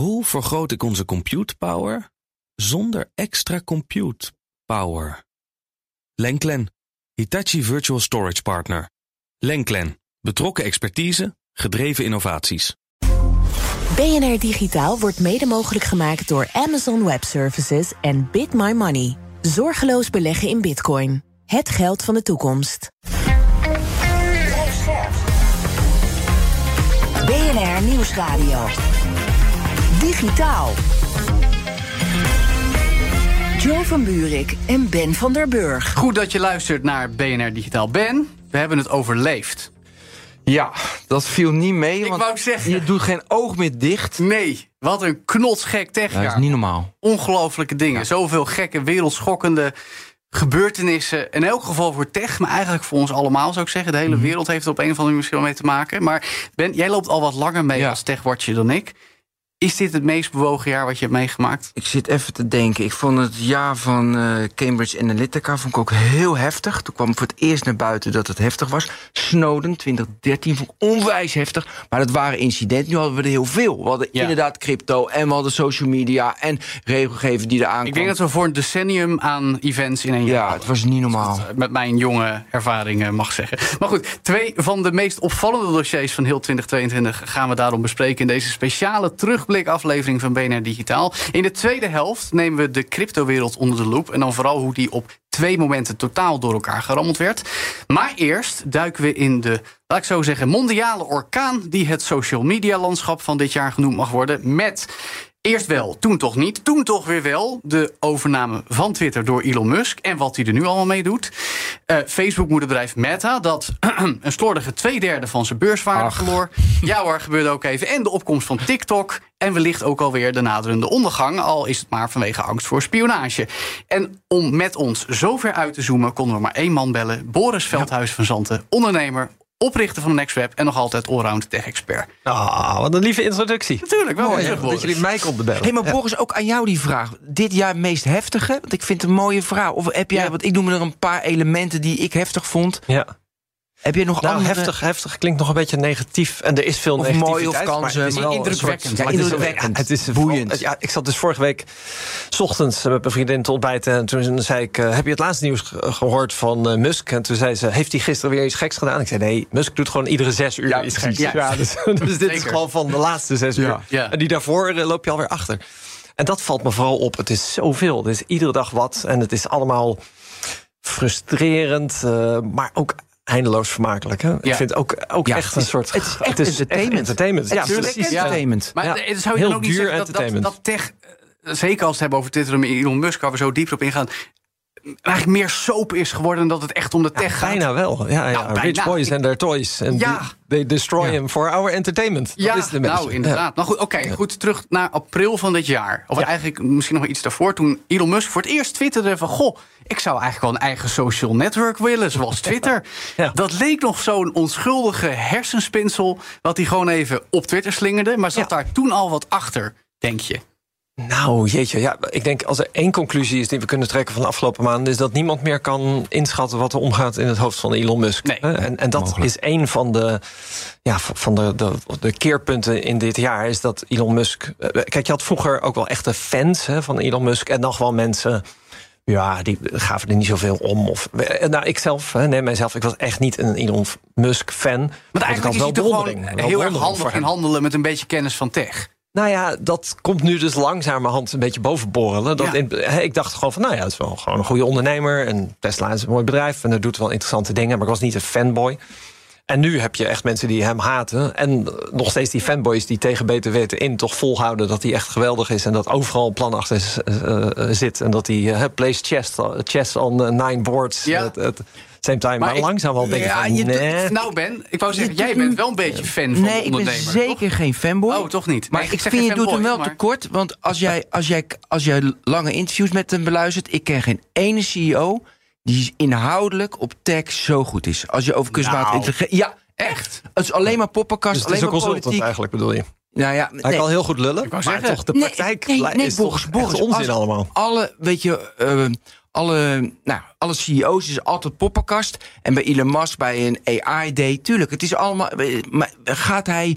Hoe vergroot ik onze compute power zonder extra compute power? Lenklen, Hitachi Virtual Storage Partner. Lenklen, betrokken expertise, gedreven innovaties. BNR Digitaal wordt mede mogelijk gemaakt door Amazon Web Services en Bit My Money. Zorgeloos beleggen in Bitcoin. Het geld van de toekomst. BNR Nieuwsradio. Digitaal. Joe van Buurik en Ben van der Burg. Goed dat je luistert naar BNR Digitaal. Ben, we hebben het overleefd. Ja, dat viel niet mee. Ik want wou zeggen- Je doet geen oog meer dicht. Nee, wat een knotsgek techjaar. dat is niet normaal. Ongelofelijke dingen. Zoveel gekke, wereldschokkende gebeurtenissen. In elk geval voor tech, maar eigenlijk voor ons allemaal zou ik zeggen. De hele Mhm. wereld heeft er op een of andere manier misschien wel mee te maken. Maar Ben, jij loopt al wat langer mee Ja. als techwatcher dan ik. Is dit het meest bewogen jaar wat je hebt meegemaakt? Ik zit even te denken. Ik vond het jaar van eh, Cambridge Analytica vond ik ook heel heftig. Toen kwam voor het eerst naar buiten dat het heftig was. Snowden 2013 vond ik onwijs heftig. Maar dat waren incidenten. Nu hadden we er heel veel. We hadden Ja. inderdaad crypto en we hadden social media en regelgeving die eraan Ik kwam. denk dat we voor een decennium aan events in een jaar Ja, hadden. het was niet normaal. met mijn jonge ervaringen mag zeggen. Maar goed, twee van de meest opvallende dossiers van heel 2022 gaan we daarom bespreken in deze speciale terugblikaflevering van BNR Digitaal. In de tweede helft nemen we de cryptowereld onder de loep en dan vooral hoe die op twee momenten totaal door elkaar gerammeld werd. Maar eerst duiken we in de, laat ik zo zeggen, mondiale orkaan die het social media landschap van dit jaar genoemd mag worden met Eerst wel, toen toch niet. Toen toch weer wel. De overname van Twitter door Elon Musk. En wat hij er nu allemaal mee doet. Eh, Facebook-moederbedrijf Meta, dat een slordige twee derde van zijn beurswaarde verloor. Ja hoor, gebeurde ook even. En de opkomst van TikTok. En wellicht ook alweer de naderende ondergang. Al is het maar vanwege angst voor spionage. En om met ons zo ver uit te zoomen, konden we maar één man bellen. Boris Veldhuis van Zanten, ondernemer. Oprichter van NextWeb en nog altijd allround tech-expert. Ah, wat een lieve introductie. Natuurlijk, wel Mooi, terug, dat jullie mij konden bellen. Hé, maar Boris, ook aan jou die vraag. Dit jaar meest heftige? Want ik vind het een mooie vraag. Of heb jij, Ja. want ik noem er een paar elementen die ik heftig vond. Ja. Heb je nog Nou, andere? heftig, heftig klinkt nog een beetje negatief. En er is veel Of negativiteit. mooi of kansen, maar het is maar indrukwekkend. Ja, maar het is- indrukwekkend. ja, Het is Boeiend. Ja, ik zat dus vorige week... S ochtends met mijn vriendin te ontbijten. En toen zei ik... eh, heb je het laatste nieuws ge- gehoord van eh, Musk? En toen zei ze... Heeft hij gisteren weer iets geks gedaan? Ik zei... Nee, Musk doet gewoon iedere zes uur Ja, iets geks. Ja. Dus, dus dit is gewoon van de laatste zes uur. En die daarvoor eh, loop je alweer achter. En dat valt me vooral op. Het is zoveel. Het is iedere dag wat. En het is allemaal frustrerend. eh, maar ook eindeloos vermakelijk. Hè? Ik Ja. vind het ook, ook Ja, echt een soort... het is echt entertainment. entertainment. Het Ja, is precies. echt Ja. entertainment. Maar zou je Heel dan ook niet duur zeggen dat, dat, entertainment. dat tech, eh, zeker als we het hebben over Twitter en Elon Musk, waar we zo diep op ingaan, eigenlijk meer soap is geworden dan dat het echt om de tech gaat? Bijna wel. Ja, ja. Nou. Rich boys and their toys. En Ja. they destroy him for our entertainment. Ja, dat is de nou inderdaad. Maar goed, oké, goed, terug naar april van dit jaar. Of Ja. eigenlijk misschien nog iets daarvoor, toen Elon Musk voor het eerst twitterde van... goh, ik zou eigenlijk wel een eigen social network willen, zoals Twitter. Ja. Dat leek nog zo'n onschuldige hersenspinsel... wat hij gewoon even op Twitter slingerde. Maar zat Ja. daar toen al wat achter, denk je? Nou, jeetje. Ja, ik denk als er één conclusie is die we kunnen trekken van de afgelopen maanden... is dat niemand meer kan inschatten wat er omgaat in het hoofd van Elon Musk. Nee. En, en dat is één van de, ja, van de, de, de keerpunten in dit jaar. Is dat Elon Musk. eh, Kijk, je had vroeger ook wel echte fans hè, van Elon Musk. En nog wel mensen. Ja, die gaven er niet zoveel om. Of, eh, nou, ik zelf, nee, mijzelf, ik was echt niet een Elon Musk-fan. Want ik eigenlijk had is hij toch gewoon wel heel erg handig in handelen... met een beetje kennis van tech. Nou ja, dat komt nu dus langzamerhand een beetje bovenborrelen. Dat Ja. in, hè, ik dacht gewoon van, nou ja, het is wel gewoon een goede ondernemer. En Tesla is een mooi bedrijf en dat doet wel interessante dingen. Maar ik was niet een fanboy. En nu heb je echt mensen die hem haten. En nog steeds die fanboys die tegen beter weten in toch volhouden dat hij echt geweldig is. En dat overal een plan achter eh, eh, zit. En dat hij eh, plays chess, chess on nine boards. Ja. at- at same time. Maar, ik- langzaam wel denk ik ja, van, je doet- nee. Nou Ben, ik wou zeggen, Je jij bent wel een beetje fan van Nee, ik ben ondernemer. zeker geen fanboy. Oh, toch niet? Maar Nee, ik vind je doet hem wel maar- tekort. Want als jij, als, jij, als jij lange interviews met hem beluistert... ik ken geen ene CEO die inhoudelijk op tech zo goed is. Als je over kunstmatige Nou. intelligentie... Ja, echt. Het is alleen maar poppenkast, Dus het is alleen een maar consultant politiek. eigenlijk, bedoel je? Nou ja, Hij nee. kan heel goed lullen, maar zeggen. toch de praktijk nee, nee, is Boris, toch Boris, echt onzin als allemaal. Alle, weet je, eh, alle, nou, alle CEO's is altijd poppenkast. En bij Elon Musk, bij een AI-day, tuurlijk, het is allemaal... Maar gaat hij...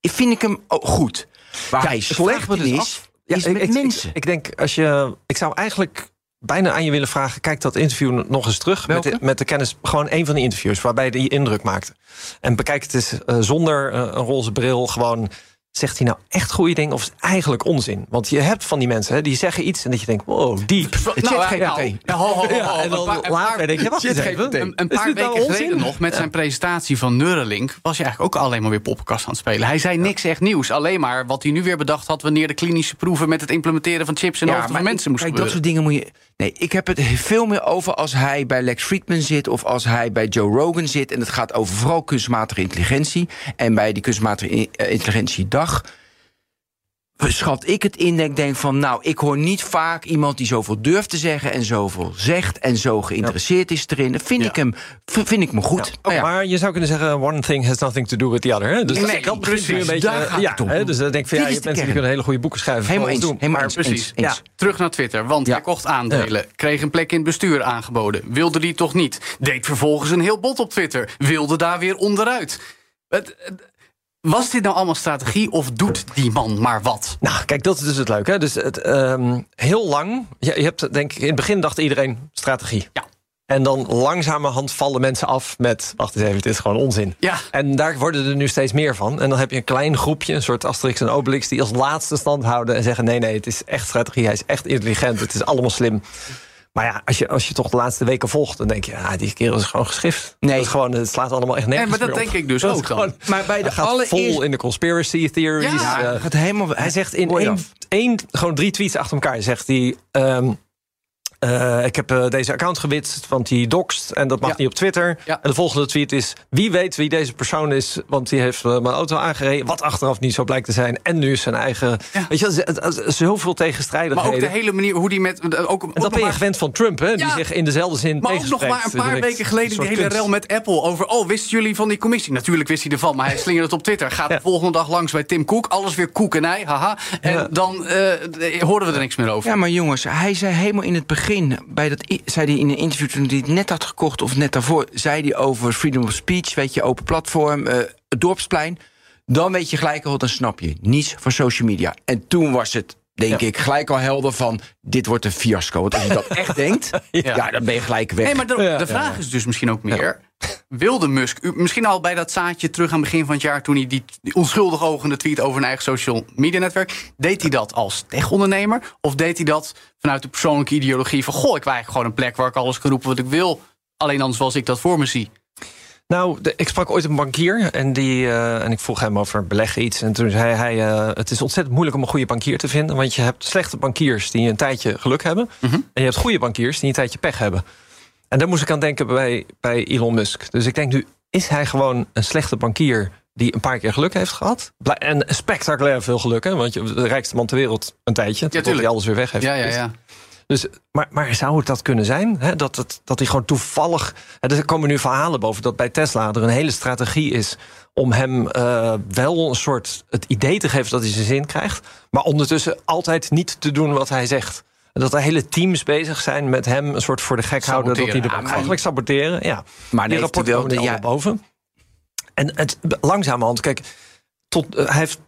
Vind ik hem ook goed? Waar Ja, hij slecht dus is, af. Ja, is ik, met ik- mensen. Ik, ik denk, als je. Ik zou eigenlijk bijna aan je willen vragen. Kijk dat interview nog eens terug. Met de, met de kennis. Gewoon een van die interviews waarbij hij indruk maakte. En bekijk het eens eh, zonder eh, een roze bril. Gewoon. Zegt hij nou echt goede dingen of is het eigenlijk onzin? Want je hebt van die mensen hè, die zeggen iets en dat je denkt, wow, diep. Nou, ja, nou, ja, Ja, later denk je, wacht Zit eens geen even. Een, paar nou weken onzin? geleden nog, met zijn presentatie van Neuralink... was hij eigenlijk ook alleen maar weer poppenkast aan het spelen. Hij zei niks echt nieuws. Alleen maar wat hij nu weer bedacht had... wanneer de klinische proeven met het implementeren van chips... in de hoofden van mensen moesten kijk, dat soort dingen moet je. Nee, ik heb het veel meer over als hij bij Lex Friedman zit of als hij bij Joe Rogan zit. En het gaat over vooral kunstmatige intelligentie. En bij die kunstmatige eh, intelligentiedag schat ik het in dat ik denk van... nou, ik hoor niet vaak iemand die zoveel durft te zeggen... en zoveel zegt en zo geïnteresseerd is erin. Dan vind, Ja. ik hem, vind ik me goed. Nou ja. Maar je zou kunnen zeggen, one thing has nothing to do with the other. Hè? Dus Nee, dat nu precies, een beetje. daar gaat ja, het om. hè, dus dan denk ik van ja, je mensen die kunnen hele goede boeken schrijven. Helemaal eens, doen. helemaal Maar eens. Precies. eens, eens. Ja, terug naar Twitter, want Ja. hij kocht aandelen. Kreeg een plek in het bestuur aangeboden. Wilde die toch niet. Deed vervolgens een heel bot op Twitter. Wilde daar weer onderuit. Het, het- was dit nou allemaal strategie of doet die man maar wat? Nou, kijk, dat is dus het leuke. Hè? Dus het, ehm, heel lang, je, je hebt denk ik, in het begin dacht iedereen strategie. Ja. En dan langzamerhand vallen mensen af met, wacht eens even, dit is gewoon onzin. Ja. En daar worden er nu steeds meer van. En dan heb je een klein groepje, een soort Asterix en Obelix... die als laatste stand houden en zeggen... nee, nee, het is echt strategie, hij is echt intelligent, het is allemaal slim. Maar ja, als je, als je toch de laatste weken volgt... dan denk je, ja, die kerel is gewoon geschift. Nee. Dat is gewoon, het slaat allemaal echt Nee, nergens maar dat meer op. denk ik dus Dat ook dan. gewoon- Maar bij de Hij gaat allereerste... vol in de conspiracy theories. Ja, eh, hij gaat helemaal... hij zegt in één, één, gewoon drie tweets achter elkaar, zegt hij... ehm, eh, ik heb eh, deze account gewitst, want die doxt en dat mag Ja. niet op Twitter. Ja. En de volgende tweet is: wie weet wie deze persoon is, want die heeft eh, mijn auto aangereden, wat achteraf niet zo blijkt te zijn. En nu is zijn eigen. Ja. Weet je, wel, het- het- het- zoveel Maar ook tegenstrijdigheden. de hele manier hoe die met... Ook, en dat ben je maar- gewend van Trump, hè? Die zich in dezelfde zin Maar ook nog maar een paar weken geleden die hele kunst. rel met Apple over... oh, wisten jullie van die commissie? Natuurlijk wist hij ervan, maar hij slingerde het op Twitter. Gaat Ja. de volgende dag langs bij Tim Cook. Alles weer koekenij, haha. En Ja. dan eh, hoorden we er niks meer over. Ja, maar jongens, hij zei helemaal in het begin, bij dat, zei hij in een interview toen hij het net had gekocht of net daarvoor, zei hij over freedom of speech, weet je, open platform, eh, het dorpsplein. Dan weet je gelijk al, dan snap je niets van social media. En toen was het, denk Ja. ik, gelijk al helder van, dit wordt een fiasco. Want als je dat echt denkt, ja. dan ben je gelijk weg. Nee, maar de, Ja, de vraag is dus misschien ook meer... Wilde Musk, u- misschien al bij dat zaadje terug aan het begin van het jaar... toen hij die, die onschuldig ogende tweet over een eigen social media netwerk... deed hij dat als tech-ondernemer? Of deed hij dat vanuit de persoonlijke ideologie van... goh, ik wil eigenlijk gewoon een plek waar ik alles kan roepen wat ik wil... alleen dan zoals ik dat voor me zie? Nou, de- ik sprak ooit een bankier en, die, eh, en ik vroeg hem over beleggen iets. En toen zei hij, eh, het is ontzettend moeilijk om een goede bankier te vinden. Want je hebt slechte bankiers die een tijdje geluk hebben. Mhm. En je hebt goede bankiers die een tijdje pech hebben. En daar moest ik aan denken bij, bij Elon Musk. Dus ik denk nu, is hij gewoon een slechte bankier... die een paar keer geluk heeft gehad? En spectaculair veel geluk, hè? Want je de rijkste man ter wereld een tijdje... totdat tuurlijk. hij alles weer weg heeft. Ja, ja, ja. Dus, maar, maar zou het dat kunnen zijn? Hè? Dat, het, dat hij gewoon toevallig. hè, Er komen nu verhalen boven dat bij Tesla er een hele strategie is om hem eh, wel een soort het idee te geven dat hij zijn zin krijgt, maar ondertussen altijd niet te doen wat hij zegt. Dat er hele teams bezig zijn met hem een soort voor de gek houden. Dat hij de eigenlijk saboteren. Ja. maar Die rapporten komen ja, allemaal boven. En het, langzamerhand, kijk, tot, eh, hij heeft.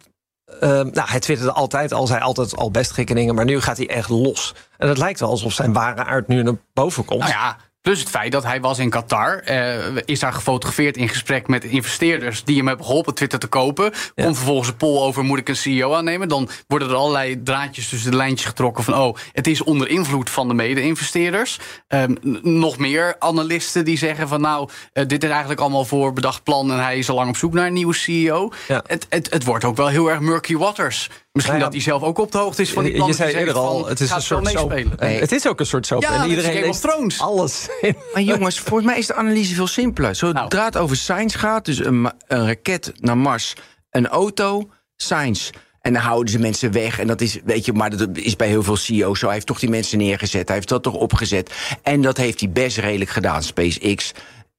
Eh, nou, hij twitterde altijd al, zei altijd al best gekke dingen, maar nu gaat hij echt los. En het lijkt wel alsof zijn ware aard nu naar boven komt. Nou ja, plus het feit dat hij was in Qatar. eh, is daar gefotografeerd in gesprek met investeerders die hem hebben geholpen Twitter te kopen. Ja. Komt vervolgens een poll over moet ik een CEO aannemen. Dan worden er allerlei draadjes tussen de lijntjes getrokken van oh, het is onder invloed van de mede-investeerders. Ehm, nog meer analisten die zeggen van nou, eh, dit is eigenlijk allemaal voor bedacht plan en hij is al lang op zoek naar een nieuwe CEO. Ja. Het, het, het wordt ook wel heel erg murky waters. Misschien Nou ja, dat hij zelf ook op de hoogte is van die je plannen. zei die eerder al, het is een soort soap. Nee. Het is ook een soort soap. Ja, en iedereen Game of leest Thrones. alles. Maar jongens, volgens mij is de analyse veel simpeler. Zodra het over science gaat, dus een raket naar Mars, een auto, science. En dan houden ze mensen weg. En dat is, weet je, maar dat is bij heel veel CEO's zo. Hij heeft toch die mensen neergezet. Hij heeft dat toch opgezet. En dat heeft hij best redelijk gedaan, SpaceX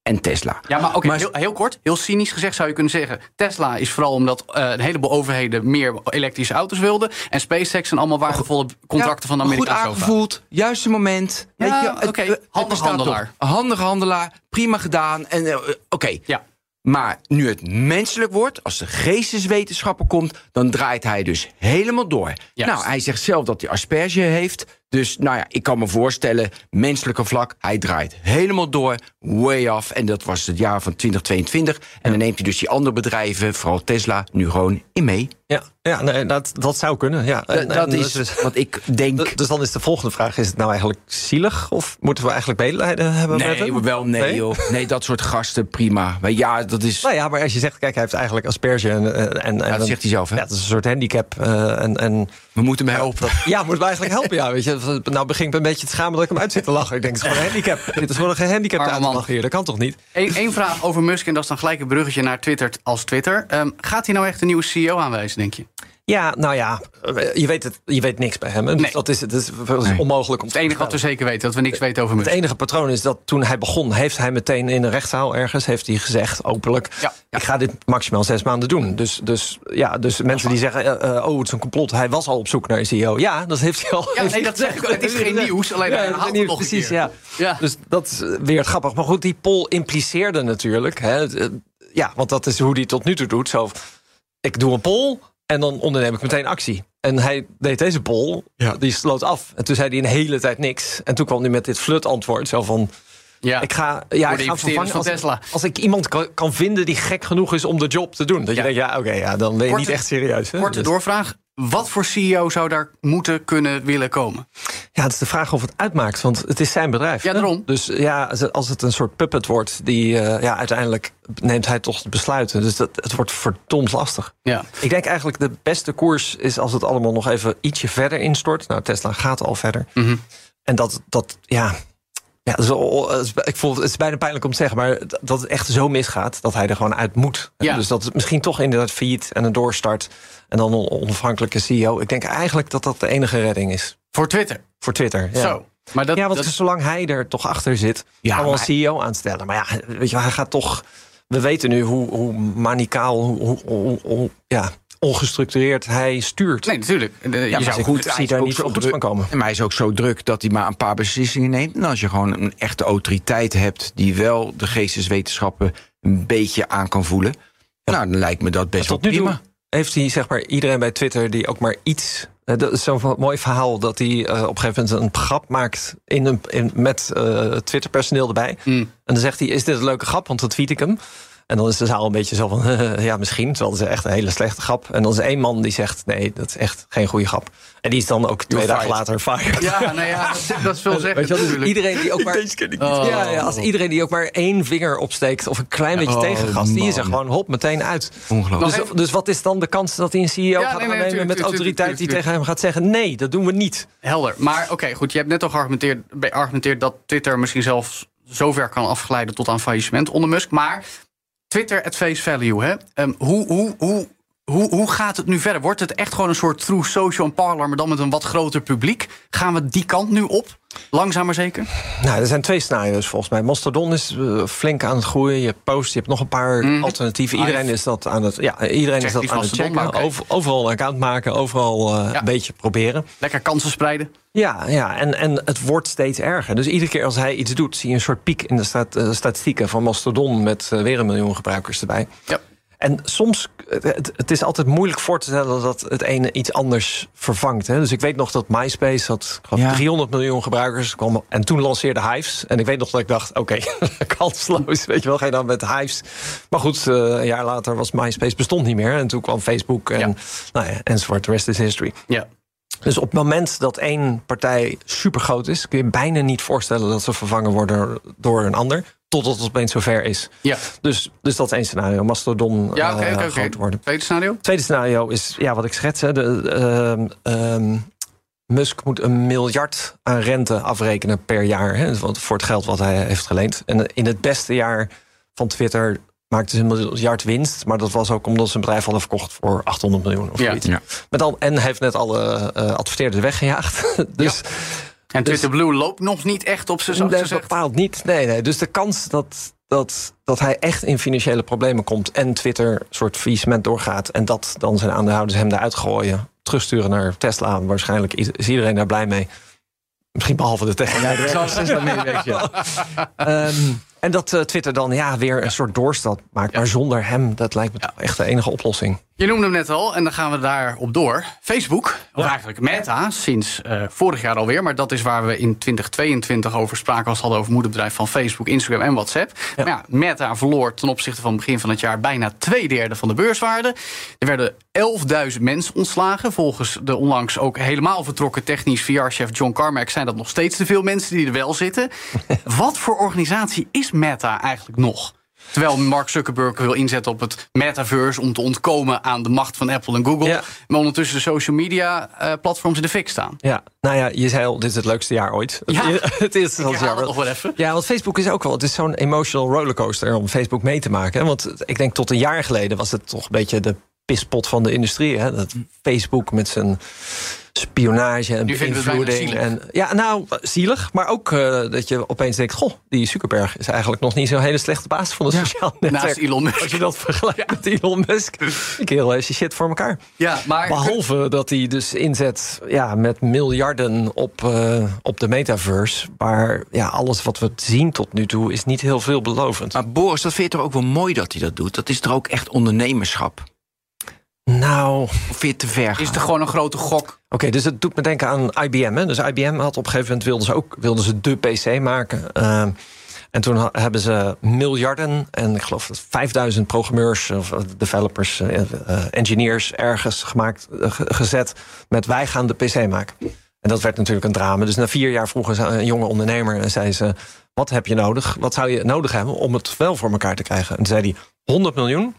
en Tesla. Ja, maar oké, heel, heel kort, heel cynisch gezegd zou je kunnen zeggen... Tesla is vooral omdat eh, een heleboel overheden meer elektrische auto's wilden... en SpaceX zijn allemaal waardevolle contracten van de goed Amerikaanse overheid. aangevoeld, juiste moment. Ja, weet je, het- oké. het Handig handelaar. Handig handelaar, prima gedaan. En eh, oké. Ja. Maar nu het menselijk wordt, als de geesteswetenschapper komt... dan draait hij dus helemaal door. Juist. Nou, hij zegt zelf dat hij asperge heeft. Dus nou ja, ik kan me voorstellen, menselijke vlak... hij draait helemaal door, way off. En dat was het jaar van 2022. En dan neemt hij dus die andere bedrijven, vooral Tesla... nu gewoon in mee. Ja, ja nee, dat, dat zou kunnen. Ja. En- dat en is dus- wat ik denk... Dus dan is de volgende vraag: is het nou eigenlijk zielig? Of moeten we eigenlijk medelijden hebben met Nee, hem? wel nee, Nee? joh. Nee, dat soort gasten, prima. Maar ja, dat is... Nou ja, maar als je zegt, kijk, hij heeft eigenlijk asperge en. en, en Ja, dat zegt hij zelf, hè? Ja, dat is een soort handicap. eh, en, en We moeten hem helpen. ja, moet me eigenlijk helpen. Ja, weet je, nou begin ik een beetje te schamen dat ik hem uit zit te lachen. Ik denk, het is gewoon een handicap. Dit is gewoon een gehandicapt Arme uit te man. lachen hier. Dat kan toch niet? Eén één vraag over Musk, en dat is dan gelijk een bruggetje naar Twitter als Twitter. Ehm, gaat hij nou echt een nieuwe CEO aanwijzen, denk je? Ja, nou ja, je weet, het, je weet niks bij hem. Dus Nee. dat is, dat is, dat is onmogelijk om Het enige wat we zeker weten, dat we niks weten over Het Musk. enige patroon is dat toen hij begon, heeft hij meteen in een rechtszaal ergens heeft hij gezegd, openlijk, Ja. ik ga dit maximaal zes maanden doen. Dus, dus, ja, dus mensen die zeggen, eh, eh, oh, het is een complot, hij was al op zoek naar een CEO. Ja, dat heeft hij al. Ja, heeft nee, hij dat zeg ik. Het is geen nieuws, alleen hij het nog een Precies, ja. Ja. Dus dat is weer grappig. Maar goed, die poll impliceerde natuurlijk, hè, het, eh, ja, want dat is hoe hij tot nu toe doet. Zo, ik doe een poll en dan onderneem ik meteen actie. En hij deed deze poll, die sloot af. En toen zei hij een hele tijd niks. En toen kwam hij met dit flut antwoord. Zo van, Ja. ik ga, ja, ik ga vervangen van als, Tesla. als ik iemand kan, kan vinden die gek genoeg is om de job te doen. Dat Ja. je denkt, ja, oké, ja, dan ben je Korte- niet echt serieus. Hè? Korte Dus- doorvraag. Wat voor CEO zou daar moeten kunnen willen komen? Ja, het is de vraag of het uitmaakt, want het is zijn bedrijf. Ja, daarom. Dus ja, als het- als het een soort puppet wordt, die, eh, ja, uiteindelijk neemt hij toch de besluiten. Dus dat, het wordt verdomd lastig. Ja. Ik denk eigenlijk de beste koers is als het allemaal nog even ietsje verder instort. Nou, Tesla gaat al verder. Mhm. En dat, dat ja. Ja, zo, is- ik voel, het is bijna pijnlijk om te zeggen, maar dat het echt zo misgaat dat hij er gewoon uit moet. Ja. Dus dat het misschien toch inderdaad failliet en een doorstart en dan een onafhankelijke CEO. Ik denk eigenlijk dat dat de enige redding is Voor Twitter. voor Twitter. Ja. Zo. Maar dat, ja, want dat- zolang hij er toch achter zit, Ja, kan wel een CEO aanstellen. Maar ja, weet je, hij gaat toch. We weten nu hoe, hoe manicaal, hoe, hoe, hoe- hoe- ja, ongestructureerd hij stuurt. Nee, natuurlijk. Eh, Je zou goed, goed... hij zie is daar niet druk- van komen. Maar hij is ook zo druk dat hij maar een paar beslissingen neemt. En als je gewoon een echte autoriteit hebt... die wel de geesteswetenschappen een beetje aan kan voelen... nou, dan lijkt me dat best wel toe prima. heeft hij zeg maar iedereen bij Twitter die ook maar iets. eh, Dat is zo'n mooi verhaal dat hij eh, op een gegeven moment een grap maakt in een, in, met eh Twitter-personeel erbij. Mm. En dan zegt hij: Is dit een leuke grap? Want dan tweet ik hem. En dan is de zaal een beetje zo van: Ja, misschien. Terwijl het is echt een hele slechte grap. En dan is er één man die zegt: Nee, dat is echt geen goede grap. En die is dan ook twee dagen later fired. Ja, nou ja, dat, dat is veel zeggen Weet je wel, dus natuurlijk. iedereen die ook maar. Oh. Ja, ja, als iedereen die ook maar één vinger opsteekt of een klein beetje Oh, tegengast, die is er gewoon hop meteen uit. Ongelooflijk. Dus, even- dus wat is dan de kans dat hij een CEO Ja, gaat nee, met autoriteit die tegen hem gaat zeggen: nee, dat doen we niet. Helder. Maar oké, goed. Je hebt net al geargumenteerd, geargumenteerd dat Twitter misschien zelfs zover kan afglijden tot aan faillissement onder Musk. Maar Twitter at face value, hè? Ehm, hoe, hoe, hoe, hoe, hoe gaat het nu verder? Wordt het echt gewoon een soort true social en parlor, maar dan met een wat groter publiek? Gaan we die kant nu op? Langzaam maar zeker? Nou, er zijn twee scenario's volgens mij. Mastodon is eh, flink aan het groeien. Je hebt Post, je hebt nog een paar Mhm. alternatieven. Iedereen is dat aan het, ja, iedereen is dat aan het checken. Over- overal een account maken, overal eh, Ja. een beetje proberen. Lekker kansen spreiden? Ja, ja en, en het wordt steeds erger. Dus iedere keer als hij iets doet, zie je een soort piek in de stat- eh, statistieken van Mastodon met weer een miljoen gebruikers erbij. Ja. En soms, het, het- is altijd moeilijk voor te stellen dat het ene iets anders vervangt. Hè. Dus ik weet nog dat MySpace had ik geloof, Ja. 300 miljoen gebruikers. Kwam, en toen lanceerde Hives. En ik weet nog dat ik dacht, oké, kansloos. Weet je wel, ga je dan met Hives. Maar goed, eh, een jaar later was MySpace bestond niet meer. En toen kwam Facebook en, Ja. nou ja, enzovoort. The rest is history. Ja. Dus op het moment dat één partij super groot is, kun je bijna niet voorstellen dat ze vervangen worden door een ander. Totdat het opeens zover is. Ja, Dus, dus dat is één scenario. Mastodon ja oké, eh, groot worden. Tweede scenario? Tweede scenario is ja, wat ik schets. Hè, de, ehm, ehm, Musk moet een miljard aan rente afrekenen per jaar. Hè, want voor het geld wat hij heeft geleend. En in het beste jaar van Twitter maakte ze een miljard winst. Maar dat was ook omdat zijn bedrijf hadden verkocht voor 800 miljoen of Ja. zoiets. Ja. Met al, en hij heeft net alle eh adverteerders weggejaagd. dus En Twitter Blue loopt nog niet echt op zijn zacht nee, gezegd. bepaald niet. Nee, nee. Dus de kans dat, dat, dat hij echt in financiële problemen komt... en Twitter een soort faillissement doorgaat... en dat dan zijn aandeelhouders hem eruit gooien... terugsturen naar Tesla, waarschijnlijk is iedereen daar blij mee. Misschien behalve de techneut. Ja. Ehm, En dat eh, Twitter dan ja, weer een soort doorstap maakt. Maar zonder hem, dat lijkt me toch echt de enige oplossing. Je noemde hem net al, en dan gaan we daarop door. Facebook, of eigenlijk Meta, sinds eh, vorig jaar alweer. Maar dat is waar we in 2022 over spraken... als we hadden over moederbedrijf van Facebook, Instagram en WhatsApp. Maar ja, Meta verloor ten opzichte van het begin van het jaar... bijna twee derde van de beurswaarde. Er werden 11.000 mensen ontslagen. Volgens de onlangs ook helemaal vertrokken technisch VR-chef John Carmack... zijn dat nog steeds te veel mensen die er wel zitten. Wat voor organisatie is Meta eigenlijk nog? Terwijl Mark Zuckerberg wil inzetten op het metaverse om te ontkomen aan de macht van Apple en Google. Ja. Maar ondertussen de social media eh, platforms in de fik staan. Ja, nou ja, je zei al, dit is het leukste jaar ooit. Ja. het is het jaar. het nog wel even. Ja, want Facebook is ook wel. Het is zo'n emotional rollercoaster om Facebook mee te maken. Want ik denk tot een jaar geleden was het toch een beetje de pispot van de industrie. Hè? Dat Facebook met zijn spionage en beïnvloeding. zielig. En, ja, nou, zielig. Maar ook eh, dat je opeens denkt: Goh, die Zuckerberg is eigenlijk nog niet zo'n hele slechte baas van het sociaal netwerk. Naast Elon Musk. Als je dat vergelijkt met Elon Musk. Die kerel heeft zijn shit voor elkaar. Ja, maar Behalve dat hij dus inzet ja, met miljarden op, eh, op de metaverse. Maar ja, alles wat we zien tot nu toe is niet heel veelbelovend. Maar Boris, dat vind je toch ook wel mooi dat hij dat doet? Dat is toch ook echt ondernemerschap? Nou, Of vind je het te ver gaan? is het gewoon een grote gok? Oké, dus het doet me denken aan IBM. Hè? Dus IBM had op een gegeven moment wilden ze ook wilden ze de PC maken. Eh, en toen hebben ze miljarden en ik geloof dat 5000 programmeurs of eh, developers, eh, engineers ergens gemaakt, ge- gezet met wij gaan de PC maken. En dat werd natuurlijk een drama. Dus na vier jaar vroegen ze een jonge ondernemer en zei ze: Wat heb je nodig? Wat zou je nodig hebben om het wel voor elkaar te krijgen? En toen zei hij: 100 miljoen,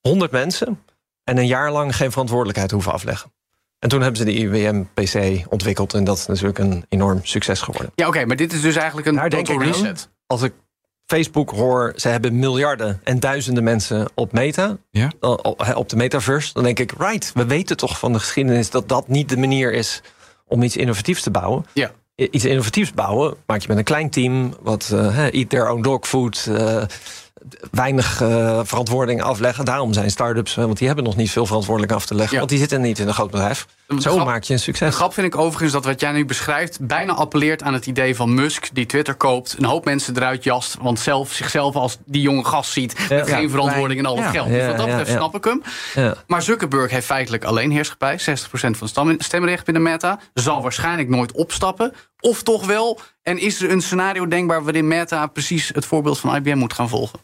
100 mensen en een jaar lang geen verantwoordelijkheid hoeven afleggen. En toen hebben ze de IBM PC ontwikkeld en dat is natuurlijk een enorm succes geworden. Ja, oké, maar dit is dus eigenlijk een Daar denk total aan. reset. Als ik Facebook hoor, ze hebben miljarden en duizenden mensen op Meta, Ja? eh, op op de metaverse, dan denk ik, right, we weten toch van de geschiedenis dat dat niet de manier is om iets innovatiefs te bouwen. Ja. Iets innovatiefs bouwen maak je met een klein team, wat eh, hè, eat their own dog food, eh, weinig eh, verantwoording afleggen. Daarom zijn start-ups, want die hebben nog niet veel verantwoording af te leggen, Ja. want die zitten niet in een groot bedrijf. De Zo grap- maak je een De succes. grap vind ik overigens dat wat jij nu beschrijft... bijna appelleert aan het idee van Musk die Twitter koopt... een hoop mensen eruit jast, want zelf, zichzelf als die jonge gast ziet... met Ja. geen verantwoording en al het geld. Dus wat dat betreft snap ik hem. Maar Zuckerberg heeft feitelijk alleen heerschappij. 60% van het stemrecht binnen Meta. Zal waarschijnlijk nooit opstappen. Of toch wel. En is er een scenario denkbaar waarin Meta precies het voorbeeld van IBM moet gaan volgen?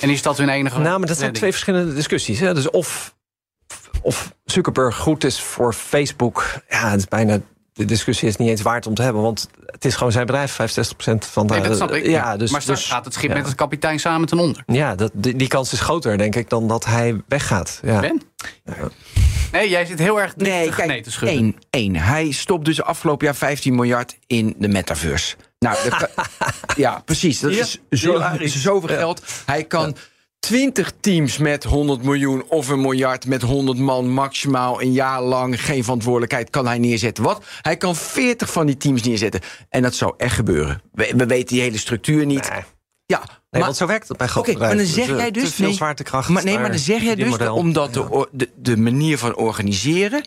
En is dat hun enige Nou, maar dat zijn twee verschillende discussies. Hè? Dus of, of Zuckerberg goed is voor Facebook, ja, het is bijna. De discussie is niet eens waard om te hebben, want het is gewoon zijn bedrijf, 65% van de. Nee, dat snap ik. Ja, dus, maar straks dus- gaat het schip ja. met het kapitein samen ten onder. Ja, dat, die, die kans is groter, denk ik, dan dat hij weggaat. Ja. Ben? Nee, jij zit heel erg Nee, te nee kijk, te schudden. één, één. Hij stopt dus afgelopen jaar 15 miljard in de metaverse. Nou, dat ja, precies. Dat Ja, is, zo, zoveel geld. Hij kan 20 teams met 100 miljoen of een miljard met 100 man maximaal een jaar lang geen verantwoordelijkheid kan hij neerzetten. Wat? Hij kan 40 van die teams neerzetten. En dat zou echt gebeuren. We, we weten die hele structuur niet. Nee. Ja, Nee, maar, want zo werkt bij grote Oké, maar dan zeg jij dus... te veel nee, zwaartekracht. Maar, nee, maar dan zeg jij dus, omdat de, de manier van organiseren...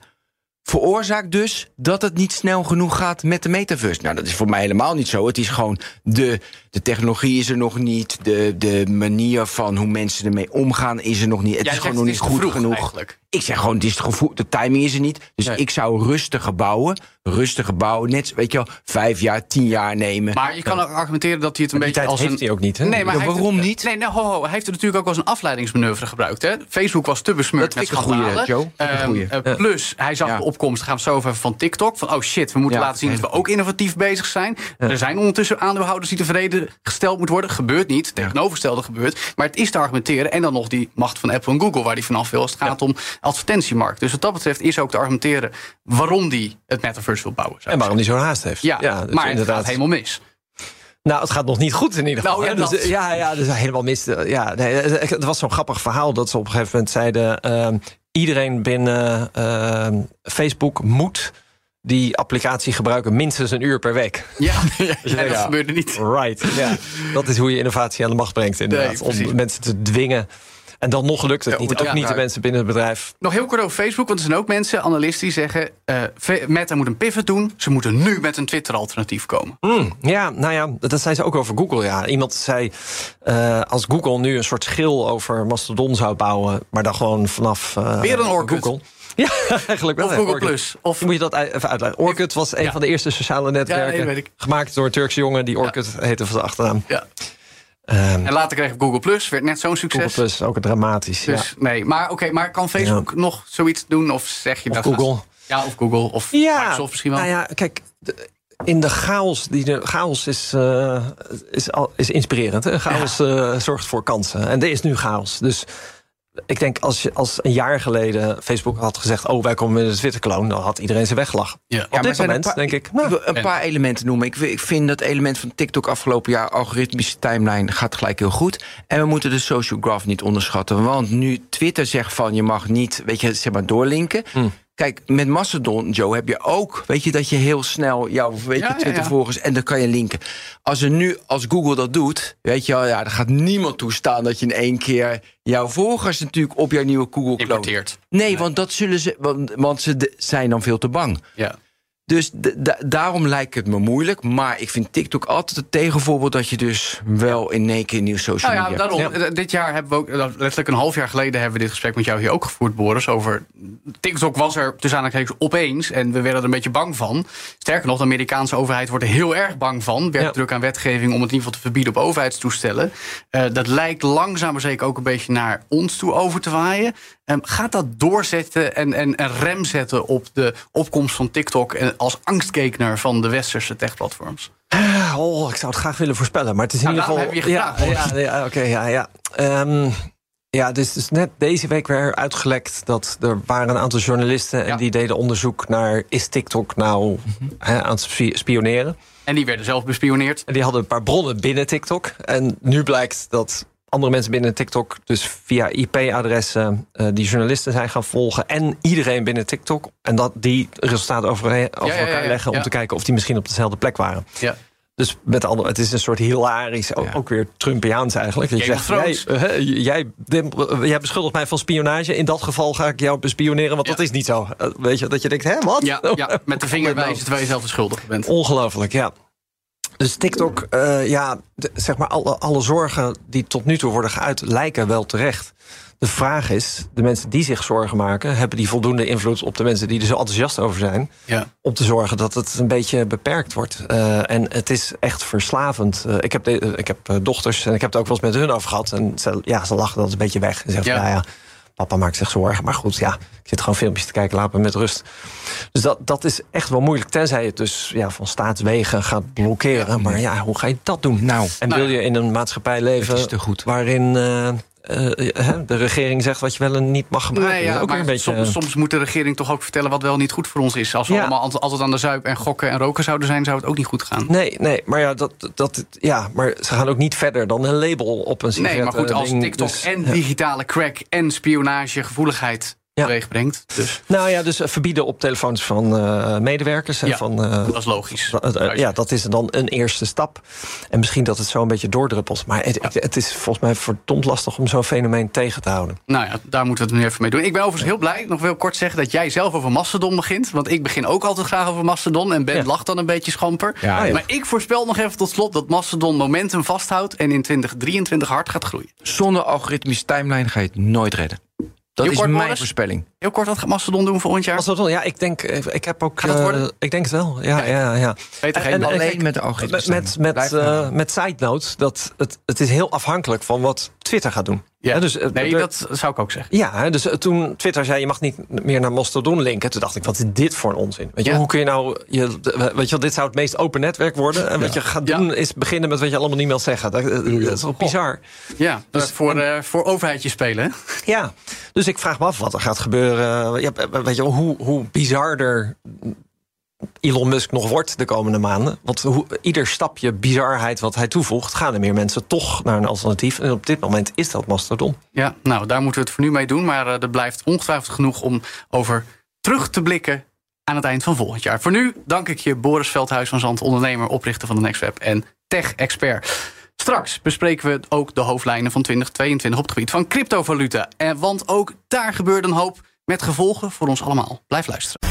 veroorzaakt dus dat het niet snel genoeg gaat met de metaverse. Nou, dat is voor mij helemaal niet zo. Het is gewoon, de, de technologie is er nog niet... De, de manier van hoe mensen ermee omgaan is er nog niet. Het Jij is gewoon nog niet goed vroeg genoeg. eigenlijk. Ik zeg gewoon, het is te gevoel, de timing is er niet. Dus Nee. ik zou rustige bouwen, rustige bouwen... net, weet je wel, vijf jaar, tien jaar nemen. Maar je kan ook argumenteren dat hij het een Maar die beetje tijd als heeft een... hij ook niet, hè? Nee, maar Ja, waarom het- niet? Nee, nou, ho, ho, hij heeft het natuurlijk ook als een afleidingsmanoeuvre gebruikt. Hè? Facebook was te besmeurd Dat met een goeie, schandalen. Joe. Ehm, goeie. eh, plus, hij zag Ja. de opkomst, gaan we het zo hebben, van TikTok. Van, oh shit, we moeten Ja. laten zien dat we ook innovatief bezig zijn. Er zijn ondertussen aandeelhouders die tevreden gesteld moeten worden. Gebeurt niet, het tegenovergestelde gebeurt. Maar het is te argumenteren. En dan nog die macht van Apple en Google waar die vanaf wil... als het gaat om advertentiemarkt. Dus wat dat betreft is ook te argumenteren... waarom die het metaverse wil bouwen. En waarom hij zo'n haast heeft. Ja, dus maar het gaat helemaal mis. Nou, het gaat nog niet goed in ieder geval. Nou, ja, dus, ja, ja, dus helemaal mis. Ja, nee, het was zo'n grappig verhaal dat ze op een gegeven moment zeiden: ehm, iedereen binnen ehm, Facebook moet die applicatie gebruiken minstens een uur per week. Ja, en dat Ja. gebeurde niet. Right. Ja, dat is hoe je innovatie aan de macht brengt, inderdaad. Nee, om mensen te dwingen. En dan nog lukt het Ja, niet. Ook niet de mensen binnen het bedrijf. Nog heel kort over Facebook, want er zijn ook mensen, analisten, die zeggen... eh, Fe- Meta moet een pivot doen, ze moeten nu met een Twitter-alternatief komen. Hmm, ja, nou ja, dat zei ze ook over Google. Ja. Iemand zei, eh, als Google nu een soort schil over Mastodon zou bouwen... maar dan gewoon vanaf eh, Weer een Orkut. Google. Ja, eigenlijk wel. Of Google Orkut. Plus. Of Moet je dat even uitleggen? Orkut was een Ja. van de eerste sociale netwerken... nee, weet ik. gemaakt door een Turkse jongen die Orkut heette van zijn achternaam. Ja. Ehm, En later kregen we Google Plus, werd net zo'n Google succes. Plus, ook dramatisch. Dus nee, maar oké, maar kan Facebook nog zoiets doen? Of zeg je. Of dat? Google. Ja, of Google. Of Ja, Microsoft misschien wel. Nou ja, kijk, de- in de chaos, die de chaos is, eh, is, al, is inspirerend. Hè? Chaos eh, zorgt voor kansen. En er is nu chaos. Dus ik denk, als, je, als een jaar geleden Facebook had gezegd... oh, wij komen met een Twitter-kloon, dan had iedereen zijn weggelachen. Ja. Op dit moment een paar- denk ik... Nou, een en- paar elementen noemen. Ik, ik vind dat element van TikTok afgelopen jaar, algoritmische timeline, gaat gelijk heel goed. En we moeten de social graph niet onderschatten. Want nu Twitter zegt van je mag niet, weet je, zeg maar doorlinken. Hmm. Kijk, met Mastodon, Joe, heb je ook, weet je, dat je heel snel jouw weet je, ja, Twitter ja. volgers en dan kan je linken. Als er nu, als Google dat doet, weet je ja, dan gaat niemand toestaan dat je in één keer jouw volgers natuurlijk op jouw nieuwe Google kloont. Importeert. Nee, want dat zullen ze, want, want ze de- zijn dan veel te bang. Ja. Dus daarom lijkt het me moeilijk. Maar ik vind TikTok altijd het tegenvoorbeeld dat je dus wel in één keer nieuw social Nou ja, media. daarom. Ja. Dit jaar hebben we ook, eh, letterlijk een half jaar geleden hebben we dit gesprek met jou hier ook gevoerd, Boris. Over TikTok was er tussen aanhalingstekens opeens en we werden er een beetje bang van. Sterker nog, de Amerikaanse overheid wordt er heel erg bang van. Werd Ja. druk aan wetgeving om het in ieder geval te verbieden op overheidstoestellen. Eh, dat lijkt langzaam maar zeker ook een beetje naar ons toe over te waaien. Ehm, gaat dat doorzetten en, en een rem zetten op de opkomst van TikTok en als angstkekener van de westerse techplatforms? Ah, Oh, ik zou het graag willen voorspellen, maar het is in ieder geval. heb je ja, ja, ja, oké, ja, ja. Ehm, ja, dus, dus net deze week weer uitgelekt dat er waren een aantal journalisten en Ja. die deden onderzoek naar is TikTok nou aan het spi- spioneren. En die werden zelf bespioneerd. En die hadden een paar bronnen binnen TikTok. En nu blijkt dat andere mensen binnen TikTok, dus via IP-adressen, eh, die journalisten zijn gaan volgen. En iedereen binnen TikTok. En dat die resultaten over, over ja, ja, elkaar ja, leggen om te kijken of die misschien op dezelfde plek waren. Ja. Dus met andere, het is een soort hilarisch, ook, weer Trumpiaans eigenlijk. Dat je zegt, jij, eh, jij, jij beschuldigt mij van spionage. In dat geval ga ik jou bespioneren, want dat is niet zo. Eh, weet je, dat je denkt, hè, wat? Ja, ja, met de vinger wijzen terwijl je zelf de schuldige bent. Ongelooflijk, ja. Dus TikTok, eh, ja, de- zeg maar, alle, alle zorgen die tot nu toe worden geuit, lijken wel terecht. De vraag is, de mensen die zich zorgen maken, hebben die voldoende invloed op de mensen die er zo enthousiast over zijn, Ja. om te zorgen dat het een beetje beperkt wordt. Eh, en het is echt verslavend. Eh, ik heb, de- ik heb dochters en ik heb het ook wel eens met hun over gehad. En ze, ja, ze lachen dat een beetje weg. En zeggen, Ja. ja. Papa maakt zich zorgen. Maar goed, ja, ik zit gewoon filmpjes te kijken, laat me met rust. Dus dat, dat is echt wel moeilijk. Tenzij het dus ja, van staatswegen gaat blokkeren. Maar ja, hoe ga je dat doen? Nou, En Nou wil ja. je in een maatschappij leven waarin eh, de regering zegt wat je wel en niet mag gebruiken? Nee, ja, ook maar een beetje. soms, soms moet de regering toch ook vertellen wat wel niet goed voor ons is. Als we Ja. allemaal altijd- aan de zuip en gokken en roken zouden zijn, zou het ook niet goed gaan. Nee, nee, maar ja, dat, dat, ja, maar ze gaan ook niet verder dan een label op een sigaret. Nee, maar goed, als. TikTok Dus, en digitale crack en spionage gevoeligheid Ja. teweeg brengt. Dus Nou ja, dus eh, verbieden op telefoons van eh, medewerkers. En Ja. van, eh, dat is logisch. ja, dat is dan een eerste stap. En misschien dat het zo een beetje doordruppelt. Maar het, het- het is volgens mij verdomd lastig om zo'n fenomeen tegen te houden. Nou ja, daar moeten we het nu even mee doen. Ik ben overigens heel blij, nog wil kort zeggen, dat jij zelf over Mastodon begint. Want ik begin ook altijd graag over Mastodon. En Ben Ja. lacht dan een beetje schamper. Ja, ja. Maar ik voorspel nog even tot slot dat Mastodon momentum vasthoudt en in 2023 hard gaat groeien. Zonder algoritmische timeline ga je het nooit redden. Dat Heel is kort, mijn voorspelling. Heel kort, wat gaat Mastodon doen volgend jaar? Wel, ja, ik denk, eh, ik heb ook. Gaat het eh, worden? ik denk het wel. Ja, Kijk. ja, ja. Geen en- Alleen kijk, met de Met, algoritmische met, met, eh, met side note dat het, het is heel afhankelijk van wat Twitter gaat doen. Ja. Dus, eh, nee, er- dat zou ik ook zeggen. Ja, dus eh, toen Twitter zei je mag niet meer naar Mastodon linken, toen dacht ik, wat is dit voor een onzin? Weet je, Ja. hoe kun je nou, je, weet je wel, dit zou het meest open netwerk worden. En wat je gaat Ja. doen is beginnen met wat je allemaal niet wilt zeggen. Dat, eh, dat is wel bizar. Ja, dus voor, eh, voor overheidje spelen. hè? Ja, dus ik vraag me af wat er gaat gebeuren. Weet je wel, hoe, hoe bizarder Elon Musk nog wordt de komende maanden. Want hoe, ieder stapje bizarheid wat hij toevoegt, gaan er meer mensen toch naar een alternatief. En op dit moment is dat Mastodon. Ja, nou, daar moeten we het voor nu mee doen. Maar eh, er blijft ongetwijfeld genoeg om over terug te blikken aan het eind van volgend jaar. Voor nu dank ik je, Boris Veldhuis van Zand, ondernemer, oprichter van de NextWeb en tech-expert. Straks bespreken we ook de hoofdlijnen van 2022 op het gebied van cryptovaluta. En want ook daar gebeurt een hoop met gevolgen voor ons allemaal. Blijf luisteren.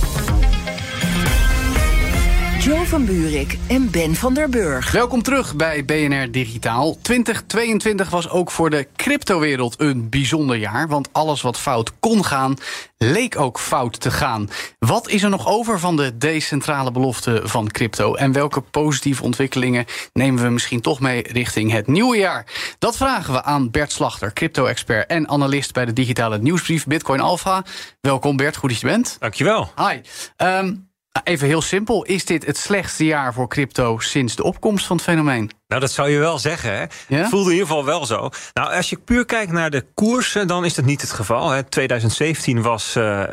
Joe van Buurik en Ben van der Burg. Welkom terug bij BNR Digitaal. 2022 was ook voor de cryptowereld een bijzonder jaar. Want alles wat fout kon gaan, leek ook fout te gaan. Wat is er nog over van de decentrale belofte van crypto? En welke positieve ontwikkelingen nemen we misschien toch mee richting het nieuwe jaar? Dat vragen we aan Bert Slachter, crypto-expert en analist bij de digitale nieuwsbrief Bitcoin Alpha. Welkom Bert, goed dat je bent. Dankjewel. Hi. Um, Even heel simpel, is dit het slechtste jaar voor crypto sinds de opkomst van het fenomeen? Nou, dat zou je wel zeggen. Hè? Ja? Voelde in ieder geval wel zo. Nou, als je puur kijkt naar de koersen, dan is dat niet het geval. Hè. 2017 was uh,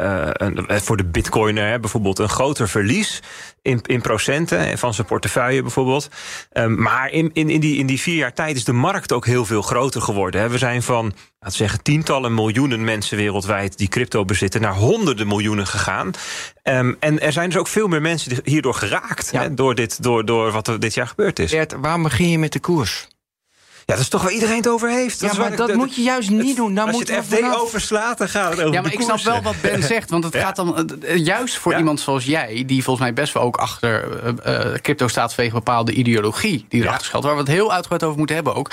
uh, voor de bitcoiner bijvoorbeeld een groter verlies in, in procenten van zijn portefeuille bijvoorbeeld. Um, maar in, in, in, die, in die vier jaar tijd is de markt ook heel veel groter geworden. Hè. We zijn van, laten we zeggen, tientallen miljoenen mensen wereldwijd die crypto bezitten naar honderden miljoenen gegaan. Um, en er zijn dus ook veel meer mensen hierdoor geraakt ja. hè, door, dit, door, door wat er dit jaar gebeurd is. Bert, waarom begin je met de koers? Ja, dat is toch waar iedereen het over heeft. Dat ja, maar dat moet je juist niet doen. Dan als moet je het FD overslaat, dan gaat het over Ja, maar ik snap wel wat Ben zegt. Want het ja. gaat dan juist voor ja. iemand zoals jij... die volgens mij best wel ook achter uh, crypto staat... vanwege bepaalde ideologie die erachter schuilt... waar we het heel uitgebreid over moeten hebben ook...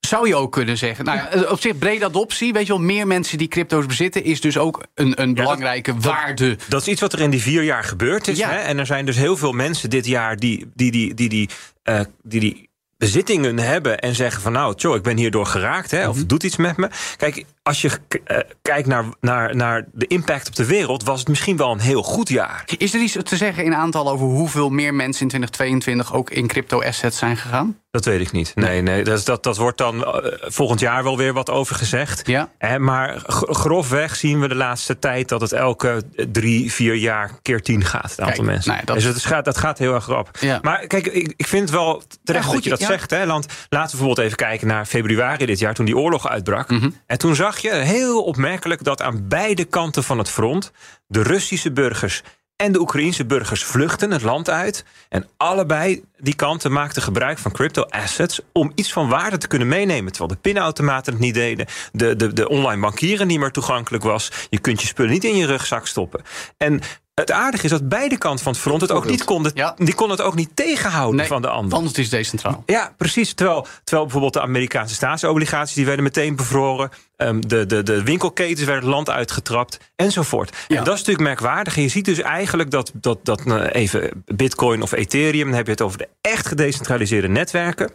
Zou je ook kunnen zeggen. Nou ja, op zich brede adoptie. Weet je wel, meer mensen die crypto's bezitten. is dus ook een, een belangrijke dat, waarde. Dat, dat, is iets wat er in die vier jaar gebeurd is. Hè? En er zijn dus heel veel mensen dit jaar die die, die, die, die, uh, die, die bezittingen hebben en zeggen van nou, tjo, ik ben hierdoor geraakt, hè, of mm -hmm. doet iets met me. Kijk, als je uh, kijkt naar, naar, naar de impact op de wereld, was het misschien wel een heel goed jaar. Is er iets te zeggen in aantal over hoeveel meer mensen in 2022 ook in crypto-assets zijn gegaan? Dat weet ik niet. Nee, nee dat, dat, dat wordt dan uh, volgend jaar wel weer wat over gezegd. Ja. Eh, maar grofweg zien we de laatste tijd dat het elke drie, vier jaar keer tien gaat. Het aantal kijk, mensen. Nou dat... Dus het gaat, dat gaat heel erg rap. Ja. Maar kijk, ik, ik vind het wel terecht ja, goed, dat je dat ja. zegt. Hè, want laten we bijvoorbeeld even kijken naar februari dit jaar, toen die oorlog uitbrak. Mhm. Mm -hmm. En toen zag je heel opmerkelijk dat aan beide kanten van het front de Russische burgers en de Oekraïense burgers vluchten het land uit. En allebei die kanten maakten gebruik van crypto-assets... om iets van waarde te kunnen meenemen. Terwijl de pinautomaten het niet deden. De, de, de online bankieren niet meer toegankelijk was. Je kunt je spullen niet in je rugzak stoppen. En het aardige is dat beide kanten van het front het ook niet konden. Ja. Die konden het ook niet tegenhouden nee, van de ander. Want het is decentraal. Ja, precies. Terwijl, terwijl bijvoorbeeld de Amerikaanse staatsobligaties... die werden meteen bevroren. Um, de, de, de winkelketens werden het land uitgetrapt. Enzovoort. Ja. En dat is natuurlijk merkwaardig. En je ziet dus eigenlijk dat, dat, dat uh, even Bitcoin of Ethereum... dan heb je het over de echt gedecentraliseerde netwerken.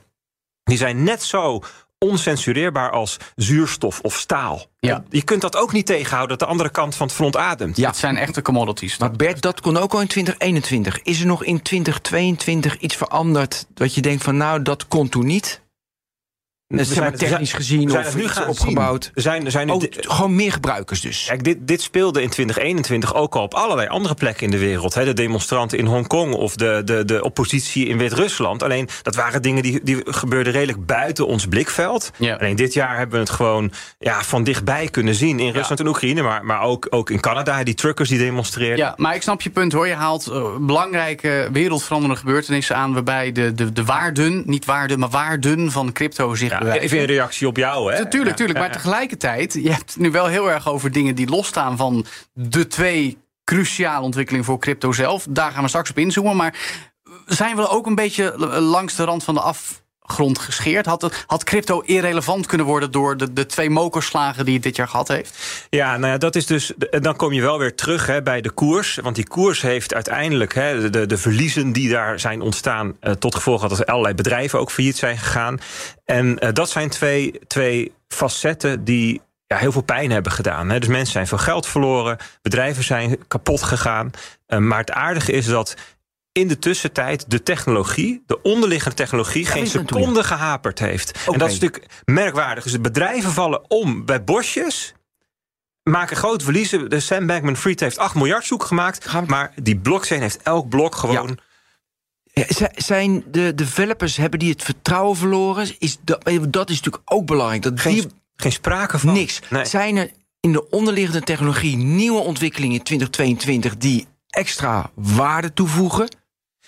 Die zijn net zo oncensureerbaar als zuurstof of staal. Ja. Je kunt dat ook niet tegenhouden dat de andere kant van het front ademt. Ja. Het zijn echte commodities. Maar Bert, dat kon ook al in 2021. Is er nog in 2022 iets veranderd dat je denkt van nou, dat kon toen niet? We zijn maar technisch gezien zijn of nu iets gaan opgebouwd. Zien. Zijn, er zijn oh, gewoon meer gebruikers dus. Kijk, dit, dit speelde in 2021 ook al op allerlei andere plekken in de wereld. Hè. De demonstranten in Hongkong of de, de, de oppositie in Wit-Rusland. Alleen dat waren dingen die, die gebeurden redelijk buiten ons blikveld. Ja. Alleen dit jaar hebben we het gewoon ja, van dichtbij kunnen zien. In Rusland ja. en Oekraïne, maar, maar ook, ook in Canada. Die truckers die demonstreerden. Ja, maar ik snap je punt hoor. Je haalt uh, belangrijke wereldveranderende gebeurtenissen aan. Waarbij de, de, de waarden, niet waarden, maar waarden van crypto zich ja. Even een reactie op jou, hè? Tuurlijk, tuurlijk. Maar tegelijkertijd, je hebt het nu wel heel erg over dingen die losstaan van de twee cruciale ontwikkelingen voor crypto zelf. Daar gaan we straks op inzoomen. Maar zijn we ook een beetje langs de rand van de afgrond gescheerd? Had, had crypto irrelevant kunnen worden door de, de twee mokerslagen die het dit jaar gehad heeft? Ja, nou ja, dat is dus. Dan kom je wel weer terug hè, bij de koers. Want die koers heeft uiteindelijk hè, de, de verliezen die daar zijn ontstaan. Uh, tot gevolg had dat allerlei bedrijven ook failliet zijn gegaan. En uh, dat zijn twee, twee facetten die ja, heel veel pijn hebben gedaan. Dus mensen zijn veel geld verloren, bedrijven zijn kapot gegaan. Uh, maar het aardige is dat in de tussentijd de technologie, de onderliggende technologie, ja, geen seconde gehaperd heeft. Okay. En dat is natuurlijk merkwaardig. Dus de bedrijven vallen om bij bosjes. Maken grote verliezen. De Sam Bankman Fried heeft 8 miljard zoek gemaakt. Maar die blockchain heeft elk blok gewoon. Ja. Ja, zijn de developers, hebben die het vertrouwen verloren? Is dat, dat is natuurlijk ook belangrijk. Dat geen, die, geen sprake van. Niks. Nee. Zijn er in de onderliggende technologie nieuwe ontwikkelingen in 2022 die extra waarde toevoegen?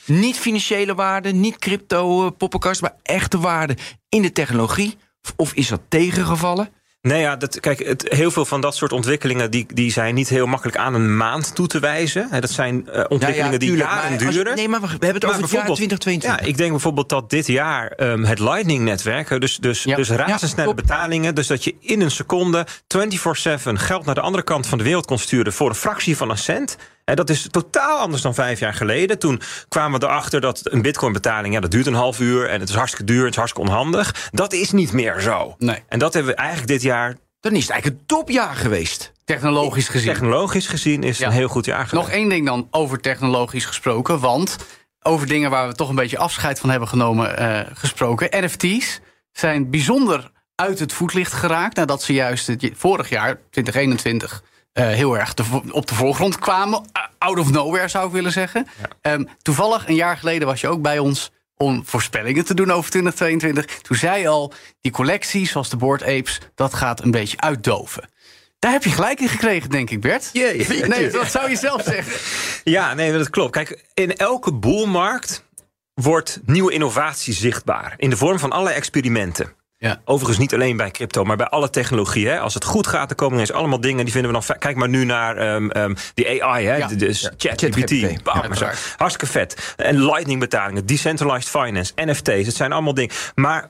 Niet financiële waarde, niet crypto, eh, poppenkast, maar echte waarde in de technologie? Of is dat tegengevallen? Nee, ja, dat, kijk, het, heel veel van dat soort ontwikkelingen die, die zijn niet heel makkelijk aan een maand toe te wijzen. Dat zijn uh, ontwikkelingen ja, die tuurlijk, jaren maar als- duren. nee, maar we hebben het over het jaar bijvoorbeeld- 2022. Ja, ik denk bijvoorbeeld dat dit jaar ehm, het Lightning-netwerk, dus, dus, Ja. dus razendsnelle betalingen, dus dat je in een seconde 24/7 geld naar de andere kant van de wereld kon sturen voor een fractie van een cent. En dat is totaal anders dan vijf jaar geleden. Toen kwamen we erachter dat een bitcoin-betaling, ja, dat duurt een half uur en het is hartstikke duur, het is hartstikke onhandig. Dat is niet meer zo. Nee. En dat hebben we eigenlijk dit jaar Dan is het eigenlijk een topjaar geweest. Technologisch gezien. technologisch gezien is Ja. een heel goed jaar geweest. Nog één ding dan over technologisch gesproken. Want over dingen waar we toch een beetje afscheid van hebben genomen eh, gesproken. NFT's zijn bijzonder uit het voetlicht geraakt. Nadat ze juist het, vorig jaar, 2021, eh, heel erg de op de voorgrond kwamen. Uh, Out of nowhere zou ik willen zeggen. Ehm, toevallig, een jaar geleden was je ook bij ons om voorspellingen te doen over 2022. Toen zei je al, die collecties zoals de Board Apes, dat gaat een beetje uitdoven. Daar heb je gelijk in gekregen, denk ik, Bert. Jee. Nee, dat zou je zelf zeggen. Ja, nee, dat klopt. Kijk, in elke boelmarkt wordt nieuwe innovatie zichtbaar. In de vorm van allerlei experimenten. Ja. Overigens niet alleen bij crypto, maar bij alle technologie. Hè. Als het goed gaat, dan komen eens allemaal dingen... die vinden we dan... Kijk maar nu naar ehm, ehm, die AI, hè. Ja. de, de ChatGPT. Ja. Hartstikke vet. En lightning betalingen, decentralized finance, NFT's. Het zijn allemaal dingen. Maar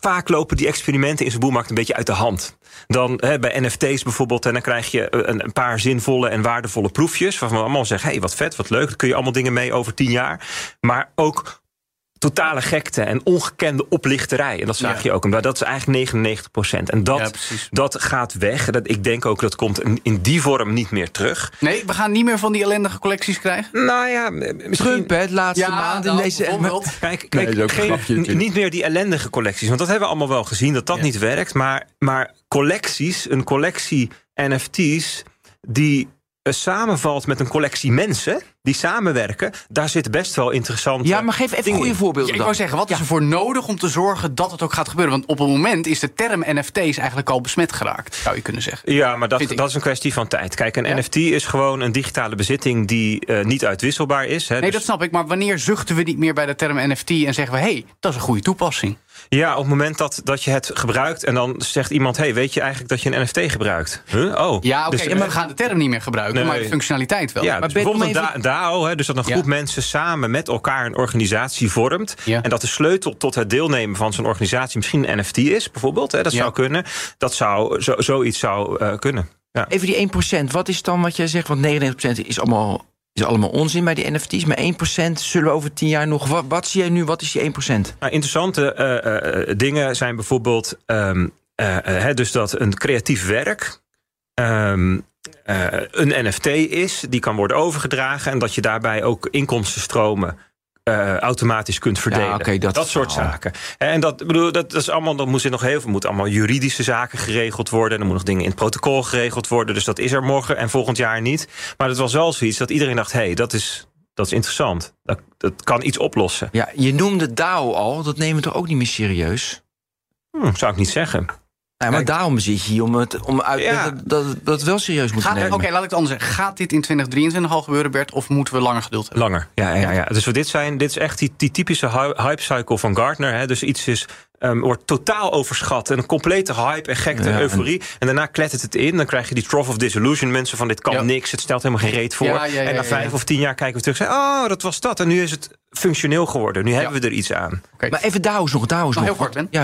vaak lopen die experimenten in zijn boelmarkt een beetje uit de hand. Dan hè, bij NFT's bijvoorbeeld, en dan krijg je een, een paar zinvolle en waardevolle proefjes. Waarvan we allemaal zeggen: hé, hey, wat vet, wat leuk. Daar kun je allemaal dingen mee over tien jaar. Maar ook totale gekte en ongekende oplichterij. En dat zag Ja. je ook. Maar dat is eigenlijk 99 procent. En dat, Ja, dat gaat weg. Dat, ik denk ook dat komt in, in die vorm niet meer terug. Nee, we gaan niet meer van die ellendige collecties krijgen. Nou ja, misschien. Trump, hè, het laatste maand in nou, deze... Kijk, Nee, kijk een geen- grapje niet meer die ellendige collecties. Want dat hebben we allemaal wel gezien, dat dat Ja. niet werkt. Maar, maar collecties, een collectie NFT's... die samenvalt met een collectie mensen... die samenwerken, daar zit best wel interessant. Ja, maar geef even dingen goede voorbeelden Ja, ik wou zeggen, wat is er voor nodig om te zorgen dat het ook gaat gebeuren? Want op het moment is de term NFT's eigenlijk al besmet geraakt, zou je kunnen zeggen. Ja, maar dat, Vind ik. dat is een kwestie van tijd. Kijk, een Ja? NFT is gewoon een digitale bezitting... die eh, niet uitwisselbaar is. Hè. Nee, Dus- dat snap ik, maar wanneer zuchten we niet meer bij de term NFT en zeggen we: hé, hey, dat is een goede toepassing? Ja, op het moment dat, dat je het gebruikt... en dan zegt iemand, hey, weet je eigenlijk dat je een NFT gebruikt? Huh? Oh. Ja, oké, Dus, maar we gaan de term niet meer gebruiken, Nee. maar de functionaliteit wel. Ja, Maar dus Ben, bijvoorbeeld een even- da- DAO, hè, dus dat een groep Ja. mensen samen met elkaar een organisatie vormt. Ja. En dat de sleutel tot het deelnemen van zo'n organisatie misschien een NFT is, bijvoorbeeld. Hè, dat Ja. zou kunnen. Dat zou, zo, zoiets zou eh, kunnen. Ja. Even die 1%, wat is dan wat jij zegt? Want 99% is allemaal, is allemaal onzin bij die NFT's. Maar 1% zullen we over 10 jaar nog... Wat, wat zie jij nu, wat is die 1%? Nou, interessante eh, eh, dingen zijn bijvoorbeeld ehm, eh, eh, dus dat een creatief werk ehm, eh, een NFT is, die kan worden overgedragen en dat je daarbij ook inkomstenstromen eh, automatisch kunt verdelen. dat soort verhaal. zaken. En dat, bedoel, dat, dat is allemaal, dat moet er nog heel veel, moet allemaal juridische zaken geregeld worden. En er moeten nog dingen in het protocol geregeld worden. Dus dat is er morgen en volgend jaar niet. Maar het was wel zoiets dat iedereen dacht: hé, hey, dat, is, dat is interessant. Dat, dat kan iets oplossen. Ja, je noemde DAO al, dat nemen we toch ook niet meer serieus? Hm, zou ik niet zeggen. Nee, maar daarom zit je hier om, het, om uit Ja. dat, dat, wel serieus moet nemen. Oké, laat ik het anders zeggen. Gaat dit in 2023 al gebeuren, Bert, of moeten we langer geduld hebben? Langer, ja, ja, ja. Dus dit, zijn, dit is echt die, die typische hy- hype cycle van Gartner. Hè. Dus iets is, ehm, wordt totaal overschat. En een complete hype en gekte Ja, en- euforie. En, daarna klettert het in. Dan krijg je die trough of disillusionment. Zo van dit kan Ja. niks, het stelt helemaal geen reet voor. Ja, ja, ja, en na ja, vijf ja. of tien jaar kijken we terug en zeggen... oh, dat was dat. En nu is het functioneel geworden. Nu hebben we er iets aan. Maar even DAO's nog, DAO's Nog nog. heel kort, Ben. Ja,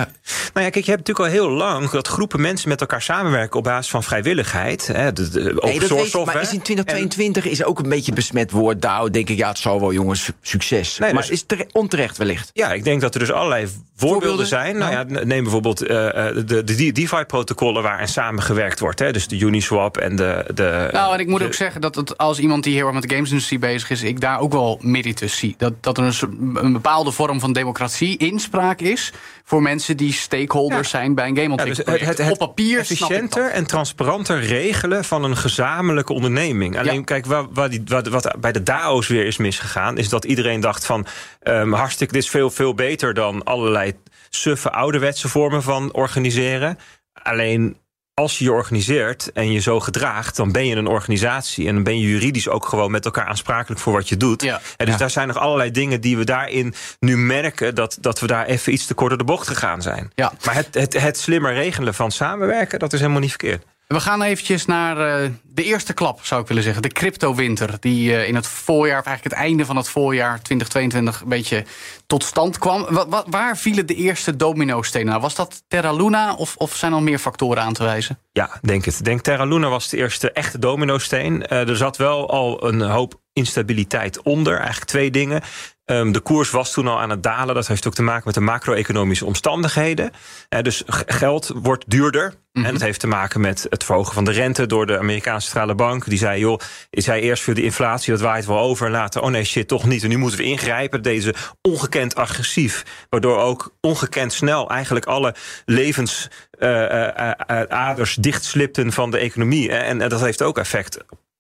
Nou ja, kijk, je hebt natuurlijk al heel lang... dat groepen mensen met elkaar samenwerken op basis van vrijwilligheid. Hè, de, de open nee, dat source weet ik, software. maar is in 2022 is ook een beetje besmet woord DAO. Denk ik, ja, het zal wel, jongens, su- succes. Nee, maar dus- is tere- onterecht wellicht. Ja, ik denk dat er dus allerlei voorbeelden, Voorbeelden? zijn. Nou ja, neem bijvoorbeeld eh, eh, de, de DeFi-protocollen waarin samengewerkt wordt. Hè? Dus de Uniswap en de... de Nou, en ik moet de- ook zeggen dat het, als iemand die heel erg met de gamesindustrie bezig is, ik daar ook wel meritus zie. Dat, dat er een, een bepaalde vorm van democratie, inspraak is voor mensen die stakeholders zijn bij een Ja, dus het, het, het Op papier snap ik efficiënter dat. en transparanter regelen van een gezamenlijke onderneming. Alleen Ja. kijk, waar, waar die, wat, wat bij de DAO's weer is misgegaan, is dat iedereen dacht van ehm, hartstikke, dit is veel, veel beter dan allerlei suffe ouderwetse vormen van organiseren. Alleen als je je organiseert en je zo gedraagt, dan ben je een organisatie. En dan ben je juridisch ook gewoon met elkaar aansprakelijk voor wat je doet. Ja. En dus Ja. daar zijn nog allerlei dingen die we daarin nu merken dat, dat we daar even iets te kort door de bocht gegaan zijn. Ja. Maar het, het, het slimmer regelen van samenwerken, dat is helemaal niet verkeerd. We gaan eventjes naar eh, de eerste klap, zou ik willen zeggen. De cryptowinter, die eh, in het voorjaar, of eigenlijk het einde van het voorjaar 2022... een beetje tot stand kwam. Wa- wa- waar vielen de eerste domino-stenen? Nou, was dat Terra Luna of, of zijn er meer factoren aan te wijzen? Ja, denk het. Denk Terra Luna was de eerste echte domino-steen. Eh, er zat wel al een hoop instabiliteit onder. Eigenlijk twee dingen. Ehm, de koers was toen al aan het dalen. Dat heeft ook te maken met de macro-economische omstandigheden. Eh, dus geld wordt duurder. En dat heeft te maken met het verhogen van de rente door de Amerikaanse centrale bank. Die zei, joh, is hij eerst voor de inflatie, dat waait wel over. En later, oh nee, shit, toch niet. En nu moeten we ingrijpen. Deze ongekend agressief. Waardoor ook ongekend snel eigenlijk alle levens eh, eh, aders dichtslipten van de economie. En, en dat heeft ook effect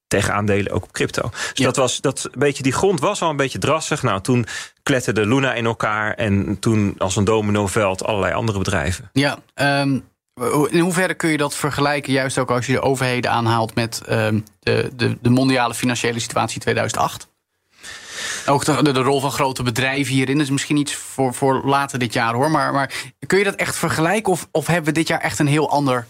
tegen aandelen, ook op crypto. Dus Ja. dat was dat een beetje die grond was al een beetje drassig. Nou, toen kletterde Luna in elkaar en toen als een dominoveld allerlei andere bedrijven. Ja, ehm, in hoeverre kun je dat vergelijken, juist ook als je de overheden aanhaalt... met ehm, de, de, de mondiale financiële situatie 2008? Ook de, de, rol van grote bedrijven hierin is misschien iets voor, voor later dit jaar, hoor. Maar, maar kun je dat echt vergelijken? Of, of hebben we dit jaar echt een heel ander,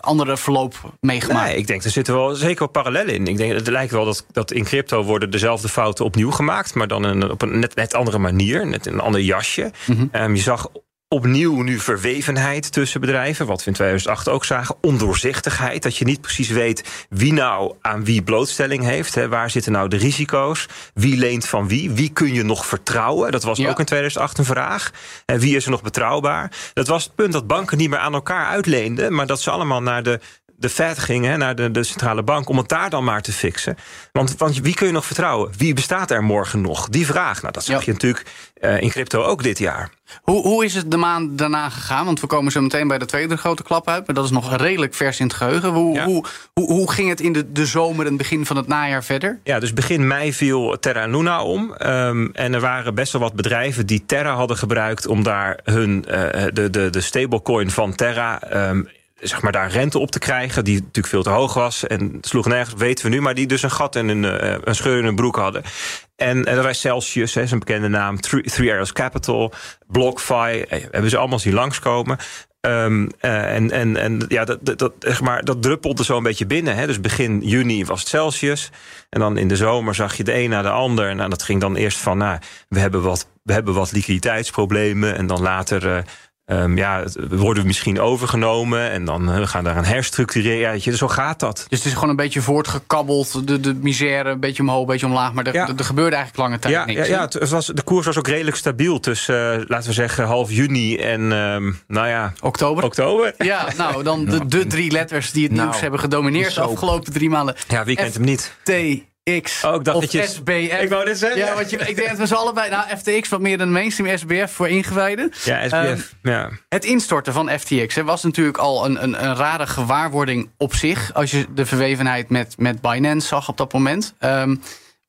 andere verloop meegemaakt? Nee, ik denk er zitten wel zeker wel parallellen in. Ik denk, het lijkt wel dat, dat in crypto worden dezelfde fouten opnieuw gemaakt, maar dan een, op een net, net andere manier, net in een ander jasje. Ehm, je zag opnieuw nu verwevenheid tussen bedrijven, wat we in 2008 ook zagen. Ondoorzichtigheid, dat je niet precies weet wie nou aan wie blootstelling heeft. Hè. Waar zitten nou de risico's? Wie leent van wie? Wie kun je nog vertrouwen? Dat was Ja. ook in 2008 een vraag. En wie is er nog betrouwbaar? Dat was het punt dat banken niet meer aan elkaar uitleenden, maar dat ze allemaal naar de de Fed gingen, naar de, de centrale bank, om het daar dan maar te fixen. Want, want wie kun je nog vertrouwen? Wie bestaat er morgen nog? Die vraag. Nou, dat zag Ja. je natuurlijk eh, in crypto ook dit jaar. Hoe, hoe is het de maand daarna gegaan? Want we komen zo meteen bij de tweede grote klap uit. Maar dat is nog redelijk vers in het geheugen. Hoe, Ja. hoe, hoe, hoe ging het in de, de zomer en begin van het najaar verder? Ja, dus begin mei viel Terra Luna om. Ehm, en er waren best wel wat bedrijven die Terra hadden gebruikt om daar hun eh, de, de, de stablecoin van Terra. ehm, Zeg maar daar rente op te krijgen, die natuurlijk veel te hoog was. En sloeg nergens, weten we nu, maar die dus een gat en een, eh, een scheur in hun broek hadden. En, en dat was Celsius, hè, een bekende naam. Three, Three Arrows Capital, BlockFi, eh, hebben ze allemaal zien langskomen. Eh, en en, en ja, dat, dat, zeg maar, dat druppelde zo een beetje binnen. Hè. Dus begin juni was het Celsius. En dan in de zomer zag je de een na de ander. En nou, dat ging dan eerst van, nou, we hebben wat, we hebben wat liquiditeitsproblemen. En dan later... eh, ehm, ja, worden we misschien overgenomen en dan eh, we gaan daar een herstructureren. Ja, weet je, zo gaat dat. Dus het is gewoon een beetje voortgekabbeld. De, de misère een beetje omhoog, een beetje omlaag. Maar er, Ja. gebeurde eigenlijk lange tijd Ja, niks. ja, ja het was, de koers was ook redelijk stabiel tussen, eh, laten we zeggen, half juni en, ehm, nou ja, Oktober? oktober. Ja, nou, dan de, de drie letters die het Nou, nieuws hebben gedomineerd de afgelopen drie maanden. Ja, wie kent hem niet? FTX Oh, ik dacht of dat je SBF. Ik wou dit zeggen. Ja, want je, ik denk dat we ze allebei... Nou, FTX wat meer dan mainstream, SBF voor ingewijden. Ja, SBF. Ehm, ja. Het instorten van FTX hè, was natuurlijk al een, een, een rare gewaarwording op zich. Als je de verwevenheid met, met Binance zag op dat moment. Ehm,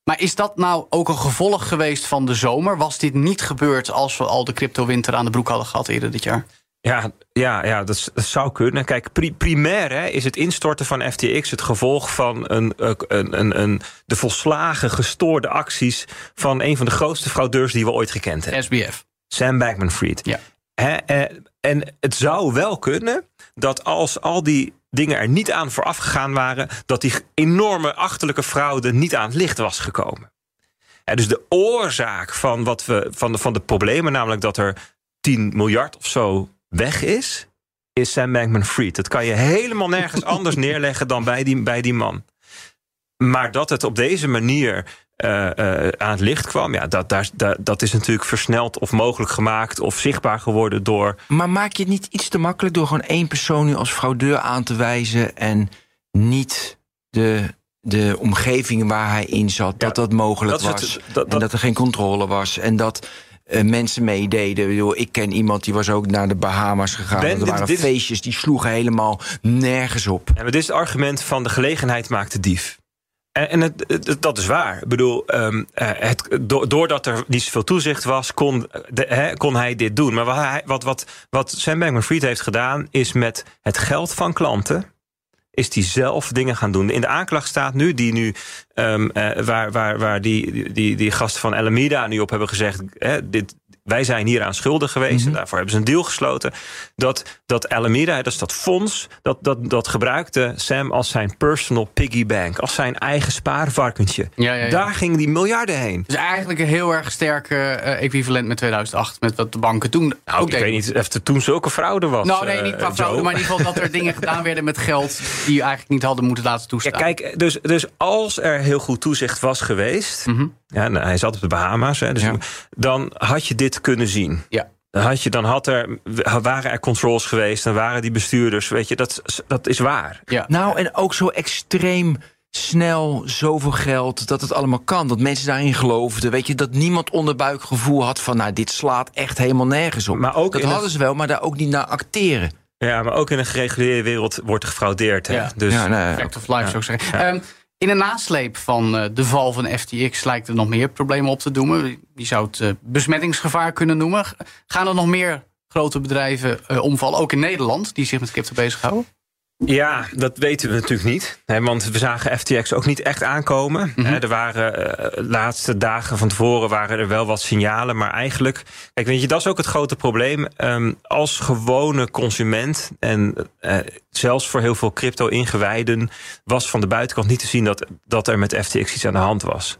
maar is dat nou ook een gevolg geweest van de zomer? Was dit niet gebeurd als we al de cryptowinter aan de broek hadden gehad eerder dit jaar? Ja, ja, ja dat, zou kunnen. Kijk, pri- primair hè, is het instorten van FTX het gevolg van een, eh, een, een, een, de volslagen gestoorde acties van een van de grootste fraudeurs die we ooit gekend hebben. SBF. Sam Bankman-Fried. Ja. Hè, eh, en het zou wel kunnen dat als al die dingen er niet aan vooraf gegaan waren, dat die enorme achterlijke fraude niet aan het licht was gekomen. Hè, dus de oorzaak van, wat we, van, de, van de problemen, namelijk dat er 10 miljard of zo weg is, is Sam Bankman-Fried. Dat kan je helemaal nergens anders neerleggen dan bij die, bij die man. Maar dat het op deze manier eh, eh, aan het licht kwam, ja, dat, daar, daar- dat is natuurlijk versneld of mogelijk gemaakt of zichtbaar geworden door. Maar maak je het niet iets te makkelijk door gewoon één persoon nu als fraudeur aan te wijzen en niet de, de omgeving waar hij in zat, dat dat mogelijk dat was het- dat- en dat- dat er geen controle was en dat eh, mensen meededen. Ik, ken iemand die was ook naar de Bahama's gegaan. Ben, er waren dit- feestjes die sloegen helemaal nergens op. En dit is het argument van de gelegenheid maakt de dief. En, en het, het- dat is waar. Ik bedoel, ehm, eh, het, do- doordat er niet zoveel toezicht was, kon, de, kon hij dit doen. Maar wat, hij, wat, wat, wat Sam Bankman-Fried heeft gedaan, is met het geld van klanten is die zelf dingen gaan doen. In de aanklacht staat nu, die nu ehm, eh, waar, waar, waar die, die, die gasten van Alameda nu op hebben gezegd: hè, dit, wij zijn hier aan schuldig geweest. en daarvoor hebben ze een deal gesloten. Dat, dat Alameda, dat is dat fonds, dat, dat, dat gebruikte Sam als zijn personal piggy bank. Als zijn eigen spaarvarkentje. Ja, ja, ja. Daar gingen die miljarden heen. Dus eigenlijk een heel erg sterk eh, equivalent met 2008. Met wat de banken toen Nou, ook ik deden. weet niet of er toen zulke fraude was. Nou, nee, eh, niet qua Joe. fraude, maar in ieder geval dat er dingen gedaan werden met geld die je eigenlijk niet hadden moeten laten Ja, toestaan. kijk, dus, dus als er heel goed toezicht was geweest... Mhm. ja, nou, hij zat op de Bahama's, hè, dus Ja. dan had je dit kunnen zien. Ja. Dan, had je, dan had er, waren er controls geweest, dan waren die bestuurders, weet je, dat, dat is waar. Ja. Nou, en ook zo extreem snel, zoveel geld, dat het allemaal kan. Dat mensen daarin geloofden. Weet je, dat niemand onderbuikgevoel had van... nou, dit slaat echt helemaal nergens op. Maar ook dat hadden ze wel, maar daar ook niet naar acteren. Ja, maar ook in een gereguleerde wereld wordt er gefraudeerd. Hè? Ja. Dus, ja, nou, Fact of life, zou ik zeggen. Ehm, in de nasleep van eh, de val van FTX lijkt er nog meer problemen op te doemen. Je zou het eh, besmettingsgevaar kunnen noemen. Gaan er nog meer grote bedrijven eh, omvallen, ook in Nederland, die zich met crypto bezighouden? Ja, dat weten we natuurlijk niet. Hè, want we zagen FTX ook niet echt aankomen. Mhm. Hè, er waren eh, de laatste dagen van tevoren waren er wel wat signalen. Maar eigenlijk, kijk, weet je, dat is ook het grote probleem. Ehm, als gewone consument en eh, zelfs voor heel veel crypto-ingewijden... was van de buitenkant niet te zien dat, dat er met FTX iets aan de hand was.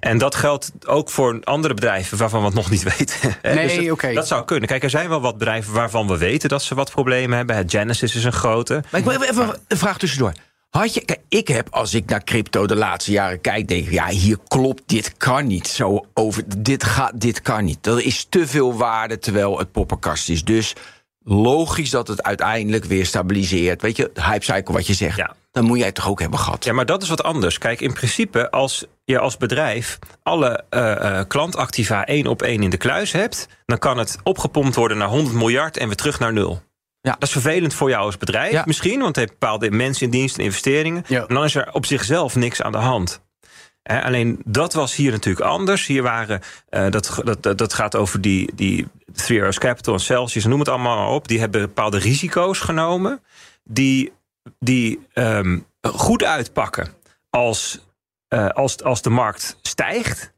En dat geldt ook voor andere bedrijven waarvan we het nog niet weten. hè. Nee, Dus dat, oké. dat zou kunnen. Kijk, er zijn wel wat bedrijven waarvan we weten dat ze wat problemen hebben. Het Genesis is een grote. Maar ik wil even- een vraag tussendoor. Had je, kijk, ik heb, als ik naar crypto de laatste jaren kijk, denk ik, ja, hier klopt, dit kan niet. Zo over, dit, gaat, dit kan niet. Er is te veel waarde terwijl het poppenkast is. Dus logisch dat het uiteindelijk weer stabiliseert. Weet je, hype cycle wat je zegt. Ja. Dan moet jij het toch ook hebben gehad. Ja, maar dat is wat anders. Kijk, in principe, als je als bedrijf alle eh, klantactiva één op één in de kluis hebt, dan kan het opgepompt worden naar 100 miljard en weer terug naar nul. Ja. Dat is vervelend voor jou als bedrijf Ja. misschien, want het heeft bepaalde mensen in dienst en investeringen. Ja. Maar dan is er op zichzelf niks aan de hand. Alleen dat was hier natuurlijk anders. Hier waren, eh, dat, dat, dat, gaat over die, die Three Arrows Capital en Celsius, noem het allemaal maar op. Die hebben bepaalde risico's genomen die, die ehm, goed uitpakken als, eh, als, als de markt stijgt.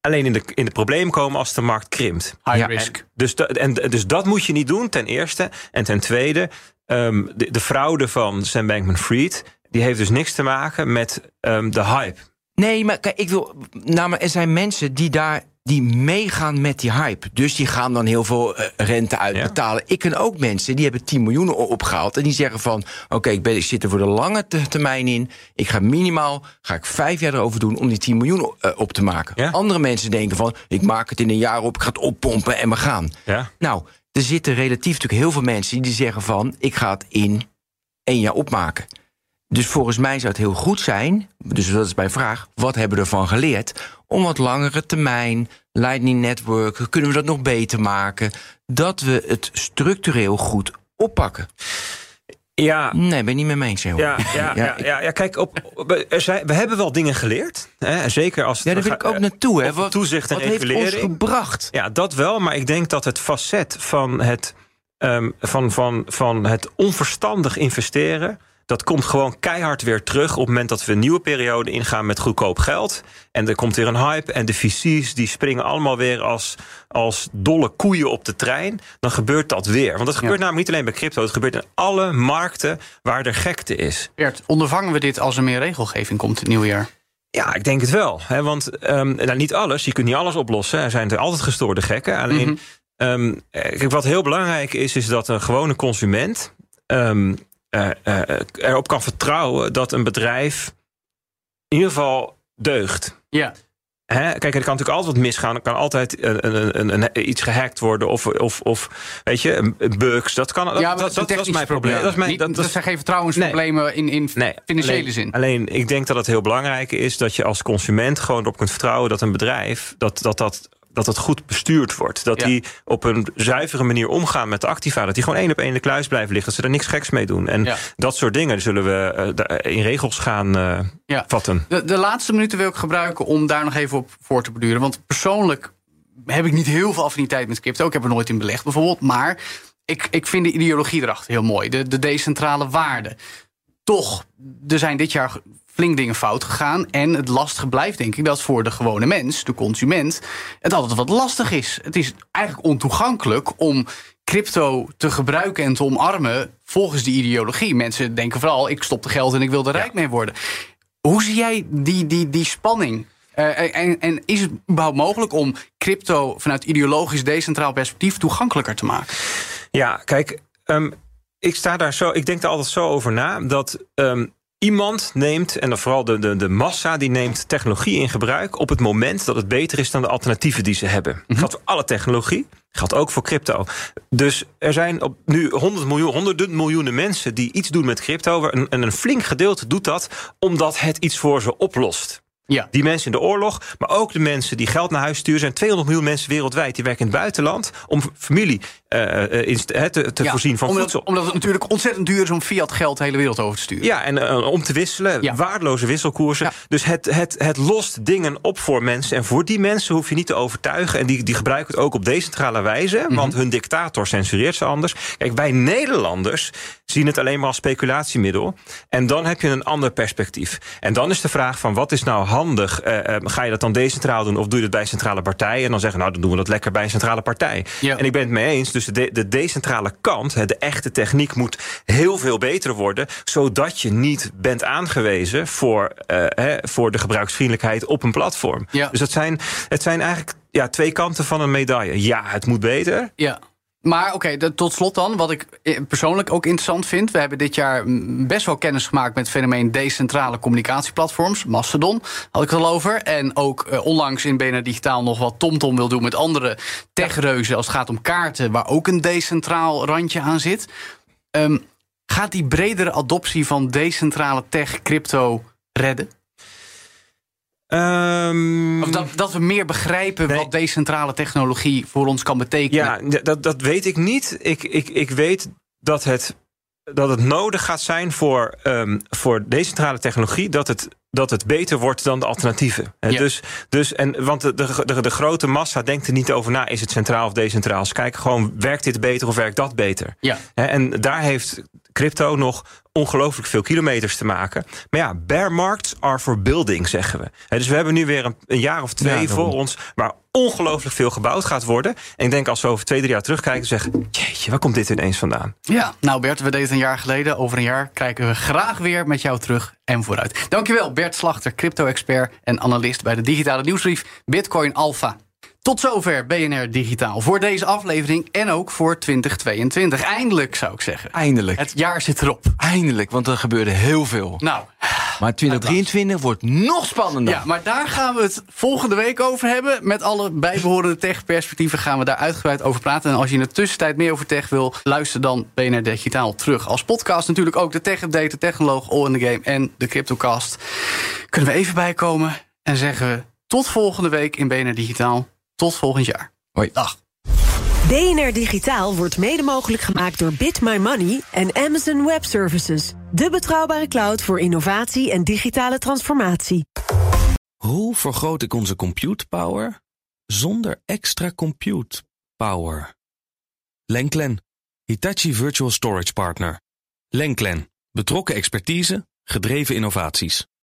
Alleen in de, in de problemen komen als de markt krimpt. High Ja, risk. Dus, da- en, dus dat moet je niet doen, ten eerste. En ten tweede, ehm, de, de fraude van Sam Bankman-Fried... die heeft dus niks te maken met ehm, de hype. Nee, maar kijk, ik wil. Nou, maar er zijn mensen die daar. Die meegaan met die hype. Dus die gaan dan heel veel eh, rente uitbetalen. Ik ken ook mensen die hebben 10 miljoen opgehaald. En die zeggen van. Oké, ik ben ik zit er voor de lange te- termijn in. Ik ga minimaal. Ga ik vijf jaar erover doen om die 10 miljoen eh, op te maken. Ja. Andere mensen denken van. Ik maak het in een jaar op. Ik ga het oppompen en we gaan. Ja? Nou, er zitten relatief natuurlijk heel veel mensen die zeggen van... ik ga het in één jaar opmaken. Dus volgens mij zou het heel goed zijn, dus dat is mijn vraag... wat hebben we ervan geleerd? Om wat langere termijn, Lightning Network... kunnen we dat nog beter maken? Dat we het structureel goed oppakken. Ja, Nee, ben je niet met me eens, ja, ja, ja, ja, ja, kijk, op, er zijn, we hebben wel dingen geleerd. Hè, zeker als het Ja, daar wil ik ook naartoe. Hè. over toezicht en wat heeft ons gebracht? Ja, dat wel, maar ik denk dat het facet van het, ehm, van, van, van het onverstandig investeren. Dat komt gewoon keihard weer terug op het moment dat we een nieuwe periode ingaan met goedkoop geld. En er komt weer een hype. En de VC's die springen allemaal weer als, als dolle koeien op de trein. Dan gebeurt dat weer. Want dat gebeurt namelijk niet alleen bij crypto. Het gebeurt in alle markten waar er gekte is. Bert, ondervangen we dit als er meer regelgeving komt in het nieuwe jaar? Ja, ik denk het wel. Hè, want ehm, nou, niet alles, je kunt niet alles oplossen. Er zijn er altijd gestoorde gekken. Alleen, Mhm. ehm, eh, kijk, wat heel belangrijk is, is dat een gewone consument ehm, eh, eh, erop kan vertrouwen dat een bedrijf in ieder geval deugt. Ja. Hè? Kijk, er kan natuurlijk altijd wat misgaan. Er kan altijd een, een, een, een- iets gehackt worden. Of, of, of weet je, bugs. Dat kan. Dat, ja, dat, dat, is mijn probleem. Dat is mijn, Niet- dat, dat, zijn geen vertrouwensproblemen in, in Nee, financiële alleen, zin. Alleen, ik denk dat het heel belangrijk is dat je als consument gewoon erop kunt vertrouwen dat een bedrijf dat dat, dat dat het goed bestuurd wordt. Dat Ja. die op een zuivere manier omgaan met de activa. Dat die gewoon één op één in de kluis blijven liggen. Dat ze er niks geks mee doen. En Ja. dat soort dingen zullen we eh, daar in regels gaan eh, Ja. vatten. De, de laatste minuten wil ik gebruiken om daar nog even op voor te beduren. Want persoonlijk heb ik niet heel veel affiniteit met crypto. Ik heb er nooit in belegd bijvoorbeeld. Maar ik, ik vind de ideologie erachter heel mooi. De, de decentrale waarde. Toch, er zijn dit jaar flink dingen fout gegaan. En het lastige blijft denk ik dat voor de gewone mens, de consument... het altijd wat lastig is. Het is eigenlijk ontoegankelijk om crypto te gebruiken en te omarmen... volgens die ideologie. Mensen denken vooral, ik stop de geld en ik wil er rijk mee worden. Hoe zie jij die, die, die spanning? Eh, en, en is het überhaupt mogelijk om crypto vanuit ideologisch decentraal perspectief toegankelijker te maken? Ja, kijk, ehm, ik sta daar zo. Ik denk daar altijd zo over na dat. ehm, Iemand neemt, en dan vooral de, de, de massa, die neemt technologie in gebruik op het moment dat het beter is dan de alternatieven die ze hebben. Dat geldt voor alle technologie, geldt ook voor crypto. Dus er zijn op nu 100 miljoen, honderden miljoenen mensen die iets doen met crypto. En een, een flink gedeelte doet dat omdat het iets voor ze oplost. Ja. Die mensen in de oorlog, maar ook de mensen die geld naar huis sturen. Zijn 200 miljoen mensen wereldwijd die werken in het buitenland om familie eh, eh, te, te Ja, voorzien van omdat, voedsel. Omdat het natuurlijk ontzettend duur is om fiat geld de hele wereld over te sturen. Ja, en eh, om te wisselen, Ja. waardeloze wisselkoersen. Ja. Dus het, het, het lost dingen op voor mensen. En voor die mensen hoef je niet te overtuigen. En die, die gebruiken het ook op decentrale wijze. Mhm. Want hun dictator censureert ze anders. Kijk, wij Nederlanders zien het alleen maar als speculatiemiddel. En dan heb je een ander perspectief. En dan is de vraag van wat is nou handig? Ga je dat dan decentraal doen of doe je dat bij een centrale partij? En dan zeggen, nou dan doen we dat lekker bij een centrale partij. En ik ben het mee eens. Dus de, de decentrale kant, de echte techniek, moet heel veel beter worden. Zodat je niet bent aangewezen voor, eh, hè, voor de gebruiksvriendelijkheid op een platform. Ja. Dus dat zijn, het zijn eigenlijk ja, twee kanten van een medaille. Ja, het moet beter. Ja. Maar oké, tot slot dan, wat ik eh, persoonlijk ook interessant vind. We hebben dit jaar mm, best wel kennis gemaakt met het fenomeen decentrale communicatieplatforms. Mastodon had ik het al over. En ook eh, onlangs in BNR Digitaal nog wat TomTom wil doen met andere techreuzen als het gaat om kaarten, waar ook een decentraal randje aan zit. Ehm, gaat die bredere adoptie van decentrale tech, crypto redden? Ehm, Of dat, dat we meer begrijpen Nee. wat decentrale technologie voor ons kan betekenen? Ja, dat, dat weet ik niet. Ik, ik, ik weet dat het, dat het nodig gaat zijn voor, ehm, voor decentrale technologie... Dat het, dat het beter wordt dan de alternatieven. Ja. Dus, dus, en, want de, de, de, de grote massa denkt er niet over na... is het centraal of decentraal? Ze kijken gewoon, werkt dit beter of werkt dat beter? Ja. En daar heeft crypto nog ongelooflijk veel kilometers te maken. Maar ja, bear markets are for building, zeggen we. Dus we hebben nu weer een, een jaar of twee Ja, voor ons... waar ongelooflijk veel gebouwd gaat worden. En ik denk als we over twee, drie jaar terugkijken... zeggen, jeetje, waar komt dit ineens vandaan? Ja, nou Bert, we deden het een jaar geleden. Over een jaar kijken we graag weer met jou terug en vooruit. Dankjewel Bert Slachter, crypto-expert en analist bij de digitale nieuwsbrief Bitcoin Alpha. Tot zover BNR Digitaal voor deze aflevering en ook voor 2022. Eindelijk zou ik zeggen. Eindelijk. Het jaar zit erop. Eindelijk, want er gebeurde heel veel. Nou, Maar 2023 wordt nog spannender. ja, maar daar gaan we het volgende week over hebben. Met alle bijbehorende tech-perspectieven gaan we daar uitgebreid over praten. En als je in de tussentijd meer over tech wil, luister dan BNR Digitaal terug. Als podcast natuurlijk ook de tech-update, de technoloog, All in the Game en de CryptoCast. Kunnen we even bijkomen en zeggen we tot volgende week in BNR Digitaal. Tot volgend jaar. Hoi. Dag. BNR Digitaal wordt mede mogelijk gemaakt door Bit My Money en Amazon Web Services. De betrouwbare cloud voor innovatie en digitale transformatie. Hoe vergroot ik onze compute power zonder extra compute power? Lenklen, Hitachi Virtual Storage Partner. Lenklen, betrokken expertise, gedreven innovaties.